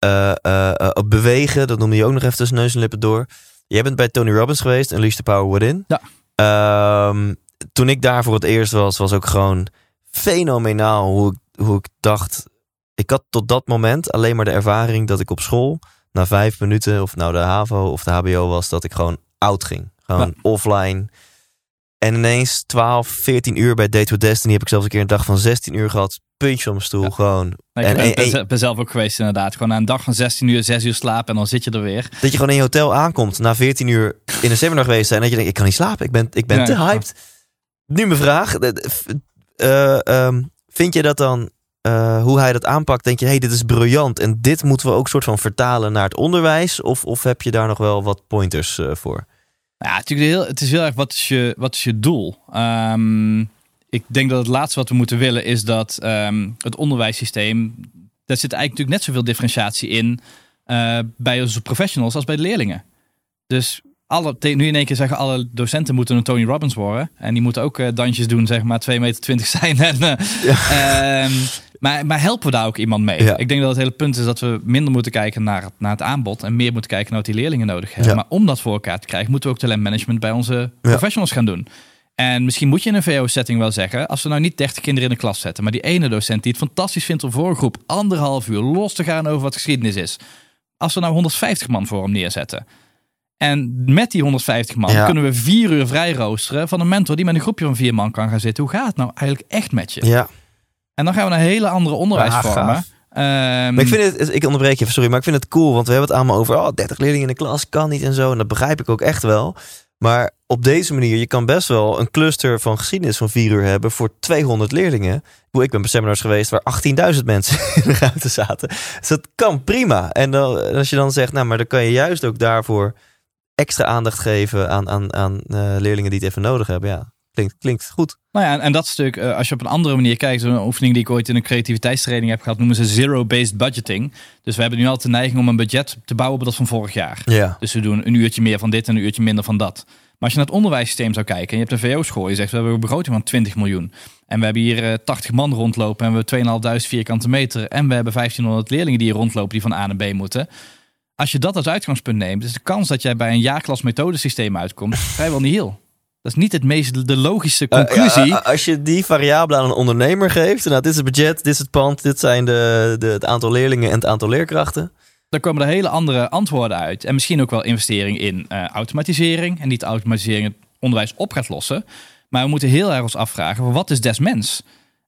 eh, eh, eh, bewegen, dat noemde je ook nog even tussen neus en lippen door. Jij bent bij Tony Robbins geweest, Unleash the Power Within. Ja. Ehm, toen ik daar voor het eerst was, was ook gewoon fenomenaal hoe ik, hoe ik dacht. Ik had tot dat moment alleen maar de ervaring dat ik op school na vijf minuten, of nou de HAVO of de HBO was, dat ik gewoon oud ging. Gewoon offline. En ineens 12, 14 uur bij Date with Destiny heb ik zelfs een keer een dag van 16 uur gehad. Puntje op mijn stoel, Ja. gewoon. Nou, En- ik ben, en- ben- ben zelf ook geweest inderdaad. Gewoon na een dag van 16 uur, 6 uur slapen en dan zit je er weer. Dat je gewoon in je hotel aankomt, na 14 uur in een seminar geweest zijn. En dat je denkt, ik kan niet slapen, ik ben, ik ben Ja. te hyped. Nu mijn vraag. eh, eh, ehm, vind je dat dan, eh, hoe hij dat aanpakt, denk je, hey, dit is briljant. En dit moeten we ook soort van vertalen naar het onderwijs? Of, of heb je daar nog wel wat pointers eh, voor? Ja, natuurlijk heel, het is heel erg wat is je, wat is je doel? Ehm, ik denk dat het laatste wat we moeten willen is dat ehm, het onderwijssysteem. Daar zit eigenlijk natuurlijk net zoveel differentiatie in eh, bij onze professionals als bij de leerlingen. Dus alle, nu in één keer zeggen alle docenten moeten een Tony Robbins worden. En die moeten ook eh, dansjes doen, zeg maar 2,20 meter zijn. En, eh, ehm, maar, maar helpen we daar ook iemand mee? Ja. Ik denk dat het hele punt is dat we minder moeten kijken naar, het- naar het aanbod. En meer moeten kijken naar wat die leerlingen nodig hebben. Ja. Maar om dat voor elkaar te krijgen, moeten we ook talentmanagement bij onze professionals gaan doen. En misschien moet je in een VO-setting wel zeggen, als we nou niet 30 kinderen in de klas zetten, maar die ene docent die het fantastisch vindt om voor een groep anderhalf uur los te gaan over wat geschiedenis is. Als we nou 150 man voor hem neerzetten. En met die 150 man Ja. kunnen we vier uur vrij roosteren van een mentor die met een groepje van vier man kan gaan zitten. Hoe gaat het nou eigenlijk echt met je? Ja, En dan gaan we naar hele andere onderwijsvormen. gaaf. Ehm, maar ik vind het, ik onderbreek je sorry, maar ik vind het cool, want we hebben het allemaal over, oh, 30 leerlingen in de klas kan niet en zo. En dat begrijp ik ook echt wel. Maar op deze manier, je kan best wel een cluster van geschiedenis van vier uur hebben voor 200 leerlingen. Ik ben bij seminars geweest waar 18.000 mensen in de ruimte zaten. Dus dat kan prima. En dan, als je dan zegt, nou, maar dan kan je juist ook daarvoor extra aandacht geven aan, aan, aan eh, leerlingen die het even nodig hebben. Ja, Klinkt, klinkt goed. Nou ja, en, en dat stuk, eh, als je op een andere manier kijkt, een oefening die ik ooit in een creativiteitstraining heb gehad, noemen ze zero-based budgeting. Dus we hebben nu altijd de neiging om een budget te bouwen op dat van vorig jaar. Ja. Dus we doen een uurtje meer van dit en een uurtje minder van dat. Maar als je naar het onderwijssysteem zou kijken en je hebt een VO-school, je zegt we hebben een begroting van 20 miljoen. En we hebben hier eh, 80 man rondlopen en we hebben 2.500 vierkante meter. En we hebben 1500 leerlingen die hier rondlopen die van A naar B moeten. Als je dat als uitgangspunt neemt, is de kans dat jij bij een jaarklas methodesysteem uitkomt vrijwel niet heel. Dat is niet het meest de logische Eh, conclusie. ja, als je die variabelen aan een ondernemer geeft, nou, dit is het budget, dit is het pand, dit zijn de, de, het aantal leerlingen en het aantal leerkrachten. dan komen er hele andere antwoorden uit. En misschien ook wel investering in eh, automatisering. En niet automatisering het onderwijs op gaat lossen. Maar we moeten heel erg ons afvragen, wat is des mens?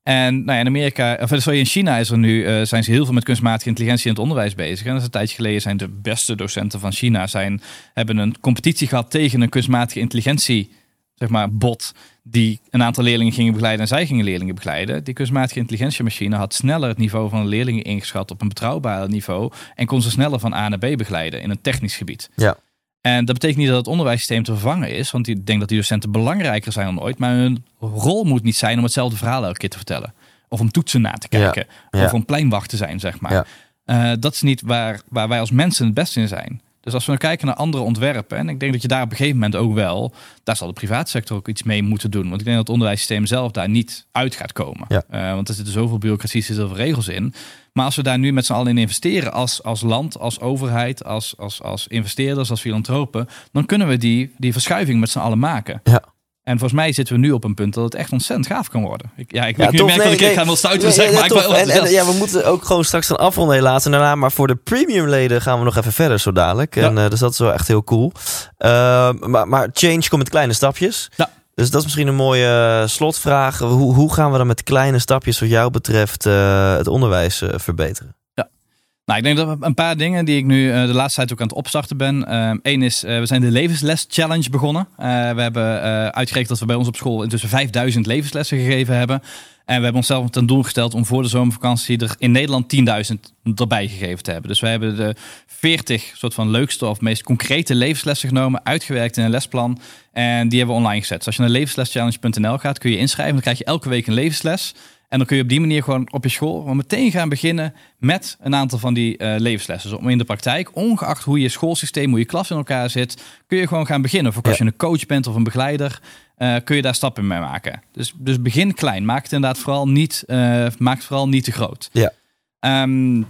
En nou in Amerika, of sorry, in China is er nu, eh, zijn ze heel veel met kunstmatige intelligentie in het onderwijs bezig. En dat is een tijdje geleden zijn de beste docenten van China zijn, hebben een competitie gehad tegen een kunstmatige intelligentie, zeg maar, bot. Die een aantal leerlingen gingen begeleiden en zij gingen leerlingen begeleiden. Die kunstmatige intelligentiemachine had sneller het niveau van de leerlingen ingeschat op een betrouwbaar niveau. En kon ze sneller van A naar B begeleiden in een technisch gebied. Ja. En dat betekent niet dat het onderwijssysteem te vervangen is. Want ik denk dat die docenten belangrijker zijn dan ooit. Maar hun rol moet niet zijn om hetzelfde verhaal elke keer te vertellen. Of om toetsen na te kijken. Ja. Of om pleinwacht te zijn, zeg maar. Ja. Eh, dat is niet waar, waar wij als mensen het beste in zijn. Dus als we dan kijken naar andere ontwerpen, en ik denk dat je daar op een gegeven moment ook wel, daar zal de privaatsector ook iets mee moeten doen. Want ik denk dat het onderwijssysteem zelf daar niet uit gaat komen. Ja. Eh, want er zitten zoveel bureaucratie, zitten zoveel regels in. Maar als we daar nu met z'n allen in investeren, als, als land, als overheid, als, als, als investeerders, als filantropen, dan kunnen we die, die verschuiving met z'n allen maken. Ja. En volgens mij zitten we nu op een punt dat het echt ontzettend gaaf kan worden. Ik, ja, ik, Ja, ik tof. merk Nee, dat ik nee. ga wel stuiten zeg, maar ik tof. ben wel en, ja, we moeten ook gewoon straks gaan afronden helaas. En daarna, maar voor de premium leden gaan we nog even verder zo dadelijk. En, eh, dus dat is wel echt heel cool. Eh, maar, maar change komt met kleine stapjes. Ja. Dus dat is misschien een mooie eh, slotvraag. Hoe, hoe gaan we dan met kleine stapjes wat jou betreft eh, het onderwijs verbeteren? Nou, ik denk dat een paar dingen die ik nu eh, de laatste tijd ook aan het opstarten ben. Eén is, eh, we zijn de levensles challenge begonnen. Eh, we hebben eh, uitgerekend dat we bij ons op school intussen 5000 levenslessen gegeven hebben. En we hebben onszelf ten doel gesteld om voor de zomervakantie er in Nederland 10.000 erbij gegeven te hebben. Dus we hebben de 40 soort van leukste of meest concrete levenslessen genomen, uitgewerkt in een lesplan. En die hebben we online gezet. Dus als je naar levensleschallenge.nl gaat, kun je inschrijven. Dan krijg je elke week een levensles. En dan kun je op die manier gewoon op je school gewoon meteen gaan beginnen met een aantal van die eh, levenslessen. Dus om in de praktijk, ongeacht hoe je schoolsysteem, hoe je klas in elkaar zit, kun je gewoon gaan beginnen. Of als je een coach bent of een begeleider, eh, kun je daar stappen mee maken. Dus, dus begin klein. Maak het inderdaad vooral niet, eh, maak het vooral niet te groot. Ja. Ehm,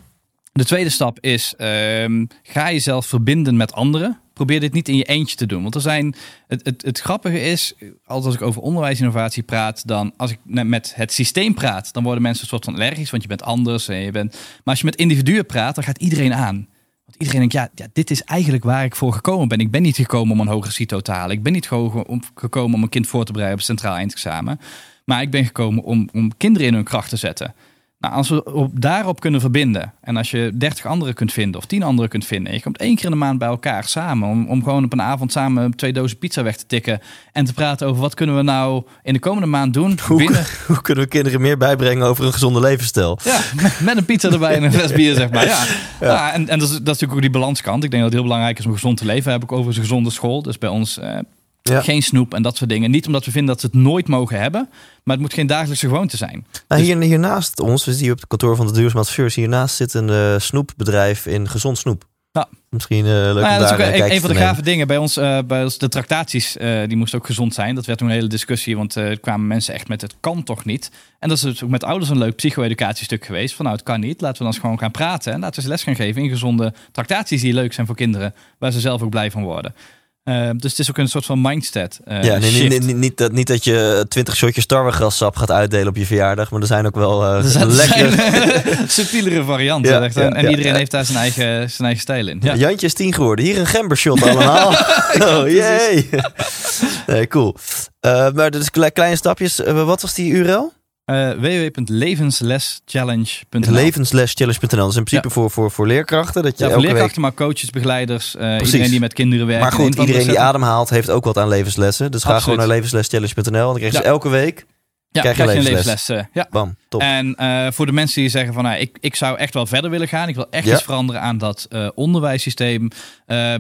de tweede stap is, ehm, ga jezelf verbinden met anderen. Probeer dit niet in je eentje te doen. Want er zijn, het, het, grappige is, als ik over onderwijsinnovatie praat, dan als ik met het systeem praat, dan worden mensen een soort van allergisch, want je bent anders. En je bent, maar als je met individuen praat, dan gaat iedereen aan. Want iedereen denkt, ja, ja, dit is eigenlijk waar ik voor gekomen ben. Ik ben niet gekomen om een hoger CITO te halen. Ik ben niet ge- om- gekomen om een kind voor te bereiden op het centraal eindexamen. Maar ik ben gekomen om, om kinderen in hun kracht te zetten. Nou, als we op, daarop kunnen verbinden. En als je 30 anderen kunt vinden of 10 anderen kunt vinden. En je komt één keer in de maand bij elkaar samen. Om, om gewoon op een avond samen twee dozen pizza weg te tikken. En te praten over wat kunnen we nou in de komende maand doen. Hoe, binnen, hoe kunnen we kinderen meer bijbrengen over een gezonde levensstijl? ja, met, met een pizza erbij en een fles bier, zeg maar. Ja. Ja, en en dat, is, dat is natuurlijk ook die balanskant. Ik denk dat het heel belangrijk is om gezond te leven. We hebben ook over een gezonde school. Dus bij ons eh, Ja. geen snoep en dat soort dingen. Niet omdat we vinden dat ze het nooit mogen hebben. Maar het moet geen dagelijkse gewoonte zijn. Nou, hier, hiernaast ons, we zien hier op het kantoor van de duurzaam adviseurs, hiernaast zit een eh, snoepbedrijf in gezond snoep. Ja. Misschien eh, leuk Nou ja, dat is ook een van de gave dingen bij ons. eh, bij ons de tractaties, eh, die moesten ook gezond zijn. Dat werd toen een hele discussie, want eh, er kwamen mensen echt met het kan toch niet. En dat is dus ook met ouders een leuk psycho-educatiestuk geweest. Van nou, het kan niet. Laten we dan eens gewoon gaan praten. En laten we eens les gaan geven in gezonde tractaties die leuk zijn voor kinderen. Waar ze zelf ook blij van worden. Eh, dus het is ook een soort van mindset. eh, Ja, nee, niet, dat, niet dat je twintig shotjes tarwegrassap gaat uitdelen op je verjaardag, maar er zijn ook wel Er zijn, lekkere... zijn subtielere varianten. Ja, echt. ja, en ja, iedereen heeft daar zijn eigen, zijn eigen stijl in. Ja. Jantje is tien geworden. Hier een gembershot allemaal. oh, jee. nee, cool. Eh, maar dus kle- kleine stapjes. Wat was die URL? Eh, www.levenslesschallenge.nl Levenslesschallenge.nl. Dat is in principe Ja. voor, voor, voor leerkrachten. Dat je Ja, voor elke week... leerkrachten, maar coaches, begeleiders, eh, iedereen die met kinderen werkt. Maar goed, iedereen die ademhaalt heeft ook wat aan levenslessen. Dus ga gewoon naar levenslesschallenge.nl. En dan krijg je Ja. dus elke week Ja, Krijg je een levensles. levensles. eh, ja. Bam, top. En eh, voor de mensen die zeggen van nou, ik, ik zou echt wel verder willen gaan. Ik wil echt Ja. iets veranderen aan dat eh, onderwijssysteem.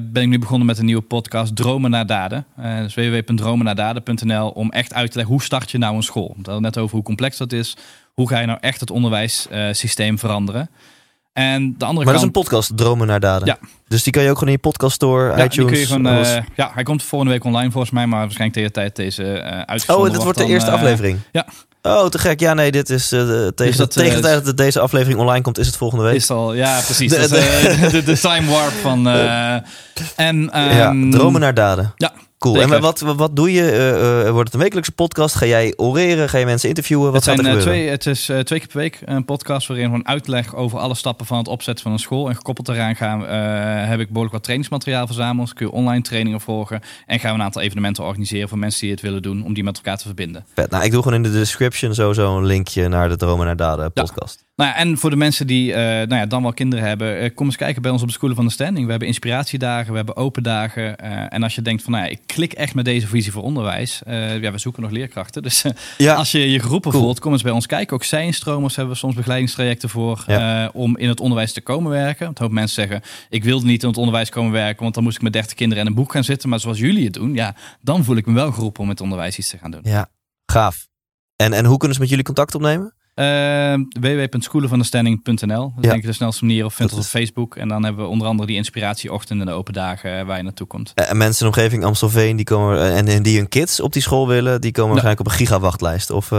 ben ik nu begonnen met een nieuwe podcast Dromen naar Daden. Dus www.dromennaardaden.nl om echt uit te leggen hoe start je nou een school. We hadden net over hoe complex dat is. Hoe ga je nou echt het onderwijssysteem veranderen? En de andere maar dat is kant... een podcast, Dromen naar Daden. Ja. Dus die kan je ook gewoon in je podcast store, ja, die iTunes. kun je gewoon, alles. eh, ja, hij komt volgende week online volgens mij, maar waarschijnlijk tegen de tijd deze eh uitgezonden oh, dit wordt de dan, eerste eh, aflevering? ja. Oh, te gek. Ja, nee, dit is de- tegen, dat, tegen de tijd dat deze aflevering online komt, is het volgende week. Is al, ja, precies. De- de, de time warp van. en, ja, ehm, dromen naar daden. Ja, Cool. zeker. En wat, wat, doe je? Eh, eh, wordt het een wekelijkse podcast? Ga jij oreren? Ga je mensen interviewen? Wat Het, gaat zijn, er eh, twee, het is eh, twee keer per week een podcast waarin we een uitleg over alle stappen van het opzetten van een school. En gekoppeld daaraan gaan, eh, heb ik behoorlijk wat trainingsmateriaal verzameld. Kun je online trainingen volgen. En gaan we een aantal evenementen organiseren voor mensen die het willen doen. Om die met elkaar te verbinden. Vet. Nou, ik doe gewoon in de description sowieso een linkje naar de Dromen naar Daden Ja. podcast. Nou ja, en voor de mensen die eh, nou ja, dan wel kinderen hebben, eh, kom eens kijken bij ons op de School van de Standing. We hebben inspiratiedagen, we hebben open dagen. eh, en als je denkt van, nou ja, ik klik echt met deze visie voor onderwijs. eh, ja, we zoeken nog leerkrachten. Dus eh, Ja, als je je geroepen Cool. voelt, kom eens bij ons kijken. Ook zijinstromers hebben we soms begeleidingstrajecten voor Ja. eh, om in het onderwijs te komen werken. Want een hoop mensen zeggen, ik wilde niet in het onderwijs komen werken, want dan moest ik met 30 kinderen en een boek gaan zitten. Maar zoals jullie het doen, ja, dan voel ik me wel geroepen om met onderwijs iets te gaan doen. ja. gaaf. En, en hoe kunnen ze met jullie contact opnemen? Uh. Dat Ja. denk ik de snelste manier. Of vind Dat ons op Facebook. En dan hebben we onder andere die inspiratieochtenden en de open dagen eh, waar je naartoe komt. Eh, En mensen in de omgeving Amstelveen die komen, eh, en, en die hun kids op die school willen, die komen waarschijnlijk op een gigawachtlijst. Of,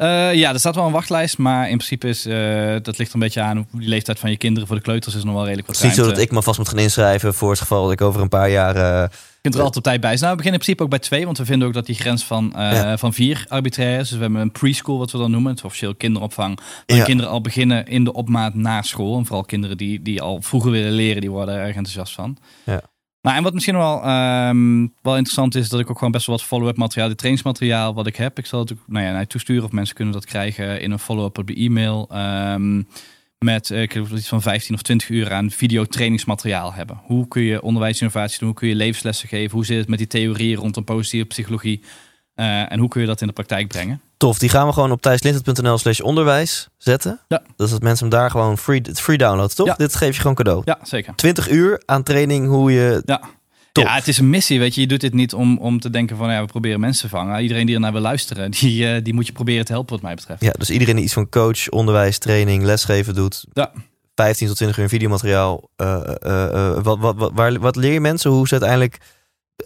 Eh, ja, er staat wel een wachtlijst. Maar in principe is, eh, dat ligt er een beetje aan. hoe Die leeftijd van je kinderen voor de kleuters is nog wel redelijk wat het is niet zo dat ik me vast moet gaan inschrijven voor het geval dat ik over een paar jaar... eh, Je kunt er altijd op tijd bij zijn. Nou, we beginnen in principe ook bij twee. Want we vinden ook dat die grens van, Ja. van vier arbitrair is. Dus we hebben een preschool, wat we dan noemen. Het is officieel kinderopvang. Waar Ja. kinderen al beginnen in de opmaat na school. En vooral kinderen die, die al vroeger willen leren, die worden er erg enthousiast van. Ja. Nou, en wat misschien wel, ehm, wel interessant is, dat ik ook gewoon best wel wat follow-up materiaal, dit trainingsmateriaal wat ik heb. Ik zal het ook nou ja, naar je toesturen of mensen kunnen dat krijgen in een follow-up op de e-mail. ehm, met eh, ik iets van 15 of 20 uur aan videotrainingsmateriaal hebben. Hoe kun je onderwijsinnovatie doen? Hoe kun je levenslessen geven? Hoe zit het met die theorieën rondom positieve psychologie? Eh, en hoe kun je dat in de praktijk brengen? Tof, die gaan we gewoon op thijslintert.nl slash onderwijs zetten. Ja. Dus dat mensen hem daar gewoon free, free downloaden, toch? Ja. Dit geef je gewoon cadeau. Ja, zeker. 20 uur aan training hoe je... Ja. Top. Ja, het is een missie, weet je. Je doet dit niet om, om te denken van, ja, we proberen mensen te vangen. Iedereen die ernaar wil luisteren, die, eh, die moet je proberen te helpen wat mij betreft. Ja, dus iedereen die iets van coach, onderwijs, training, lesgeven doet. Ja. 15 tot 20 uur videomateriaal. eh, wat, wat, wat, waar, wat leer je mensen? Hoe ze uiteindelijk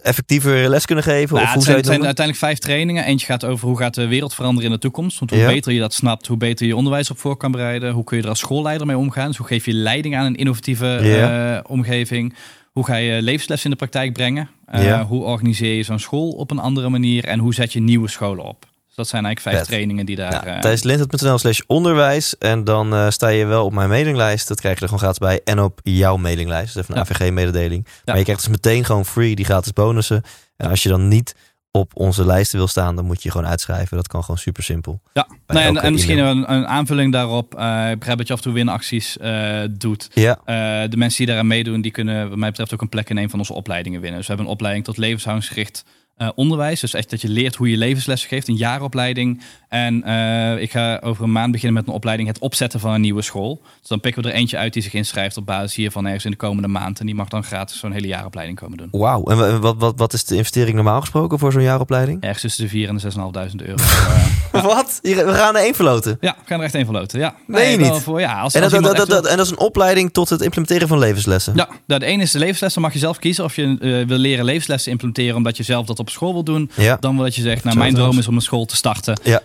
effectiever les kunnen geven? Nou, of het hoe het zijn het uiteindelijk vijf trainingen. Eentje gaat over hoe gaat de wereld veranderen in de toekomst. Want hoe Ja. beter je dat snapt, hoe beter je onderwijs op voor kan bereiden. Hoe kun je er als schoolleider mee omgaan? Dus hoe geef je leiding aan een innovatieve Ja. eh, omgeving? Hoe ga je levenslessen in de praktijk brengen? Eh, Ja. Hoe organiseer je zo'n school op een andere manier? En hoe zet je nieuwe scholen op? Dat zijn eigenlijk vijf trainingen die daar... Nou, eh, tijdens lintert.nl slash onderwijs. En dan eh, sta je wel op mijn mailinglijst. Dat krijg je er gewoon gratis bij. En op jouw mailinglijst. Dat is even een Ja. AVG-mededeling. Maar je krijgt dus meteen gewoon free die gratis bonussen. En als je dan niet op onze lijsten wil staan, dan moet je gewoon uitschrijven. Dat kan gewoon super simpel. Ja, en, en misschien een, een aanvulling daarop. Eh ik begrijp dat je af en toe winacties doet. Ja, de mensen die daaraan meedoen, die kunnen wat mij betreft ook een plek in een van onze opleidingen winnen. Dus we hebben een opleiding tot levenshoudensgericht eh, onderwijs. Dus echt dat je leert hoe je levenslessen geeft, een jaaropleiding. En eh, ik ga over een maand beginnen met een opleiding het opzetten van een nieuwe school. Dus dan pikken we er eentje uit die zich inschrijft op basis hiervan ergens in de komende maand. En die mag dan gratis zo'n hele jaaropleiding komen doen. wauw. En wa- wat, wat, wat is de investering normaal gesproken voor zo'n jaaropleiding? Ergens tussen de 4 en de 6.500 euro. Eh, Wat? We gaan er één verloten. ja, we gaan er echt één van loten. Ja. Wel niet? Voor, ja, als, En als dat, dat, wil- en dat is een opleiding tot het implementeren van levenslessen. Ja, nou, de ene is de levensles. Dan mag je zelf kiezen of je eh, wil leren levenslessen implementeren omdat je zelf dat op school wil doen. Ja. Dan wil dat je zegt, nou mijn droom is om een school te starten. Ja.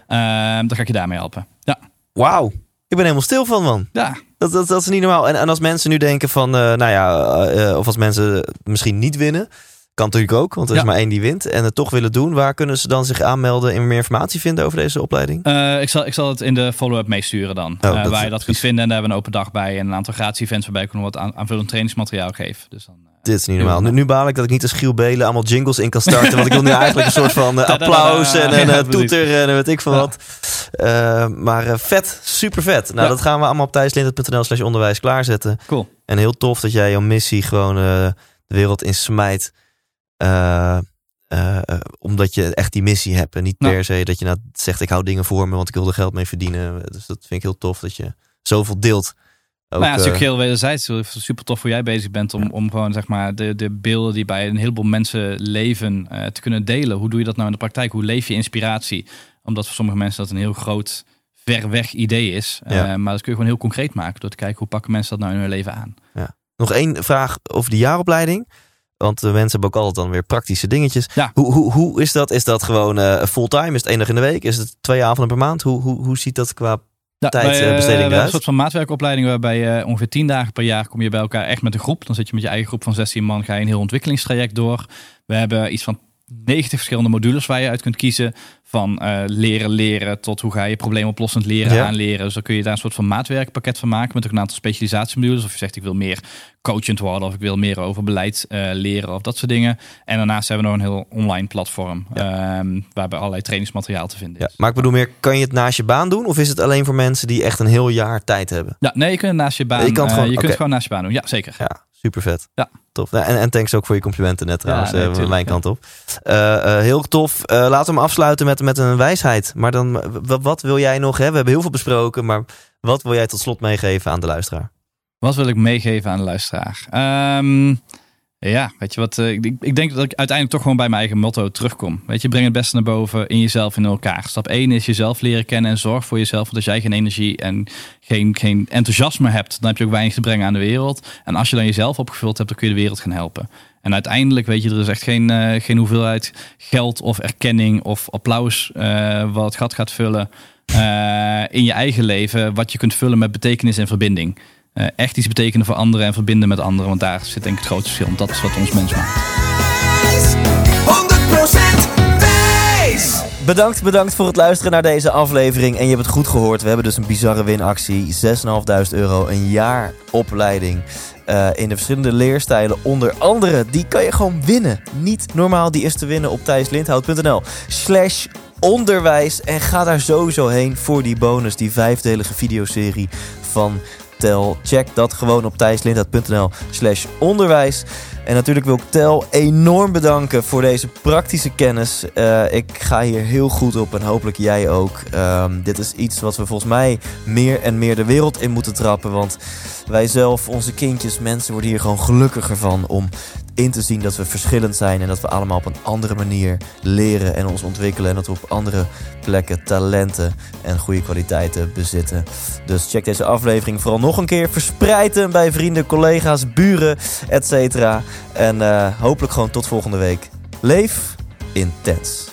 Dan ga ik je daarmee helpen. Ja, Wauw. Ik ben helemaal stil van, man. ja. Dat, dat, dat is niet normaal. En, en als mensen nu denken van, eh, nou ja, eh, eh, of als mensen misschien niet winnen, kan natuurlijk ook, want er is Ja. maar één die wint, en het toch willen doen, waar kunnen ze dan zich aanmelden en meer informatie vinden over deze opleiding? Eh, ik, zal, ik zal het in de follow-up meesturen dan. Oh, Eh, waar je dat kunt vinden. En daar hebben we een open dag bij. En een aantal gratis events waarbij ik nog wat aan, aanvullend trainingsmateriaal geef. Dus dan, eh, Dit is niet normaal. Nu, nu baal ik dat ik niet als Giel Belen allemaal jingles in kan starten, want ik wil nu eigenlijk een soort van applaus en Ja, precies. toeter en weet ik veel Ja. wat. Maar vet, super vet. Nou, dat gaan we allemaal op thijslintert.nl slash onderwijs klaarzetten. cool. En heel tof dat jij jouw missie gewoon de wereld in smijt. Eh, eh, eh, omdat je echt die missie hebt. En niet Nou. per se dat je nou zegt, ik hou dingen voor me, want ik wil er geld mee verdienen. Dus dat vind ik heel tof dat je zoveel deelt. Ook, nou ja, het is ook heel wederzijds. Super tof hoe jij bezig bent om, om gewoon zeg maar de, de beelden die bij een heleboel mensen leven te kunnen delen. Hoe doe je dat nou in de praktijk? Hoe leef je inspiratie? Omdat voor sommige mensen dat een heel groot, ver weg idee is. Ja. maar dat kun je gewoon heel concreet maken door te kijken hoe pakken mensen dat nou in hun leven aan. Nog één vraag over de jaaropleiding. Want de mensen hebben ook altijd dan weer praktische dingetjes. Ja. Hoe, hoe, hoe is dat? Is dat gewoon eh, fulltime? Is het één dag in de week? Is het twee avonden per maand? Hoe, hoe, hoe ziet dat qua Ja, Tijdbesteding eh, hebben eruit? een soort van maatwerkopleiding waarbij je ongeveer tien dagen per jaar kom je bij elkaar echt met een groep. Dan zit je met je eigen groep van 16 man, ga je een heel ontwikkelingstraject door. We hebben iets van 90 verschillende modules waar je uit kunt kiezen. Van eh, leren leren tot hoe ga je probleemoplossend leren Ja. aanleren. Dus dan kun je daar een soort van maatwerkpakket van maken met ook een aantal specialisatiemodules. Of je zegt ik wil meer coachend worden of ik wil meer over beleid eh, leren of dat soort dingen. En daarnaast hebben we nog een heel online platform ehm, waarbij allerlei trainingsmateriaal te vinden Ja, is. maar ik bedoel meer, kan je het naast je baan doen? Of is het alleen voor mensen die echt een heel jaar tijd hebben? Ja, nee, je kunt het naast je baan. Je kan het eh, je kunt het gewoon naast je baan doen. Ja, zeker. Ja, super vet. Ja. Tof. Nou, En, en thanks ook voor je complimenten net trouwens, nee, eh, van tuurlijk, mijn ja. kant op. Eh, eh, heel tof. Eh, laten we hem afsluiten met, met een wijsheid. Maar dan, wat wil jij nog? Hè? We hebben heel veel besproken, maar wat wil jij tot slot meegeven aan de luisteraar? Wat wil ik meegeven aan de luisteraar? Ehm, ja, weet je wat? eh, ik, ik denk dat ik uiteindelijk toch gewoon bij mijn eigen motto terugkom. Weet je, breng het beste naar boven in jezelf en in elkaar. Stap 1 is jezelf leren kennen en zorg voor jezelf. Want als jij geen energie en geen, geen enthousiasme hebt, dan heb je ook weinig te brengen aan de wereld. En als je dan jezelf opgevuld hebt, dan kun je de wereld gaan helpen. En uiteindelijk, weet je, er is echt geen, eh, geen hoeveelheid geld of erkenning of applaus eh, wat het gat gaat vullen in je eigen leven. Wat je kunt vullen met betekenis en verbinding. Eh, echt iets betekenen voor anderen en verbinden met anderen. Want daar zit denk ik het grootste verschil. Want dat is wat ons mens maakt. 100% wijs! Bedankt, bedankt voor het luisteren naar deze aflevering. En je hebt het goed gehoord. We hebben dus een bizarre winactie. 6.500 euro, een jaar opleiding. eh, in de verschillende leerstijlen. Onder andere, die kan je gewoon winnen. Niet normaal, die is te winnen op thijslindhout.nl slash onderwijs. En ga daar sowieso heen voor die bonus, die vijfdelige videoserie van Tel. Check dat gewoon op thijslindhout.nl slash onderwijs. En natuurlijk wil ik Tel enorm bedanken voor deze praktische kennis. Eh, ik ga hier heel goed op en hopelijk jij ook. Ehm, dit is iets wat we volgens mij meer en meer de wereld in moeten trappen. Want wij zelf, onze kindjes, mensen worden hier gewoon gelukkiger van om in te zien dat we verschillend zijn en dat we allemaal op een andere manier leren en ons ontwikkelen en dat we op andere plekken talenten en goede kwaliteiten bezitten. Dus check deze aflevering vooral nog een keer. Verspreid hem bij vrienden, collega's, buren, etc. En eh, hopelijk gewoon tot volgende week. Leef intens.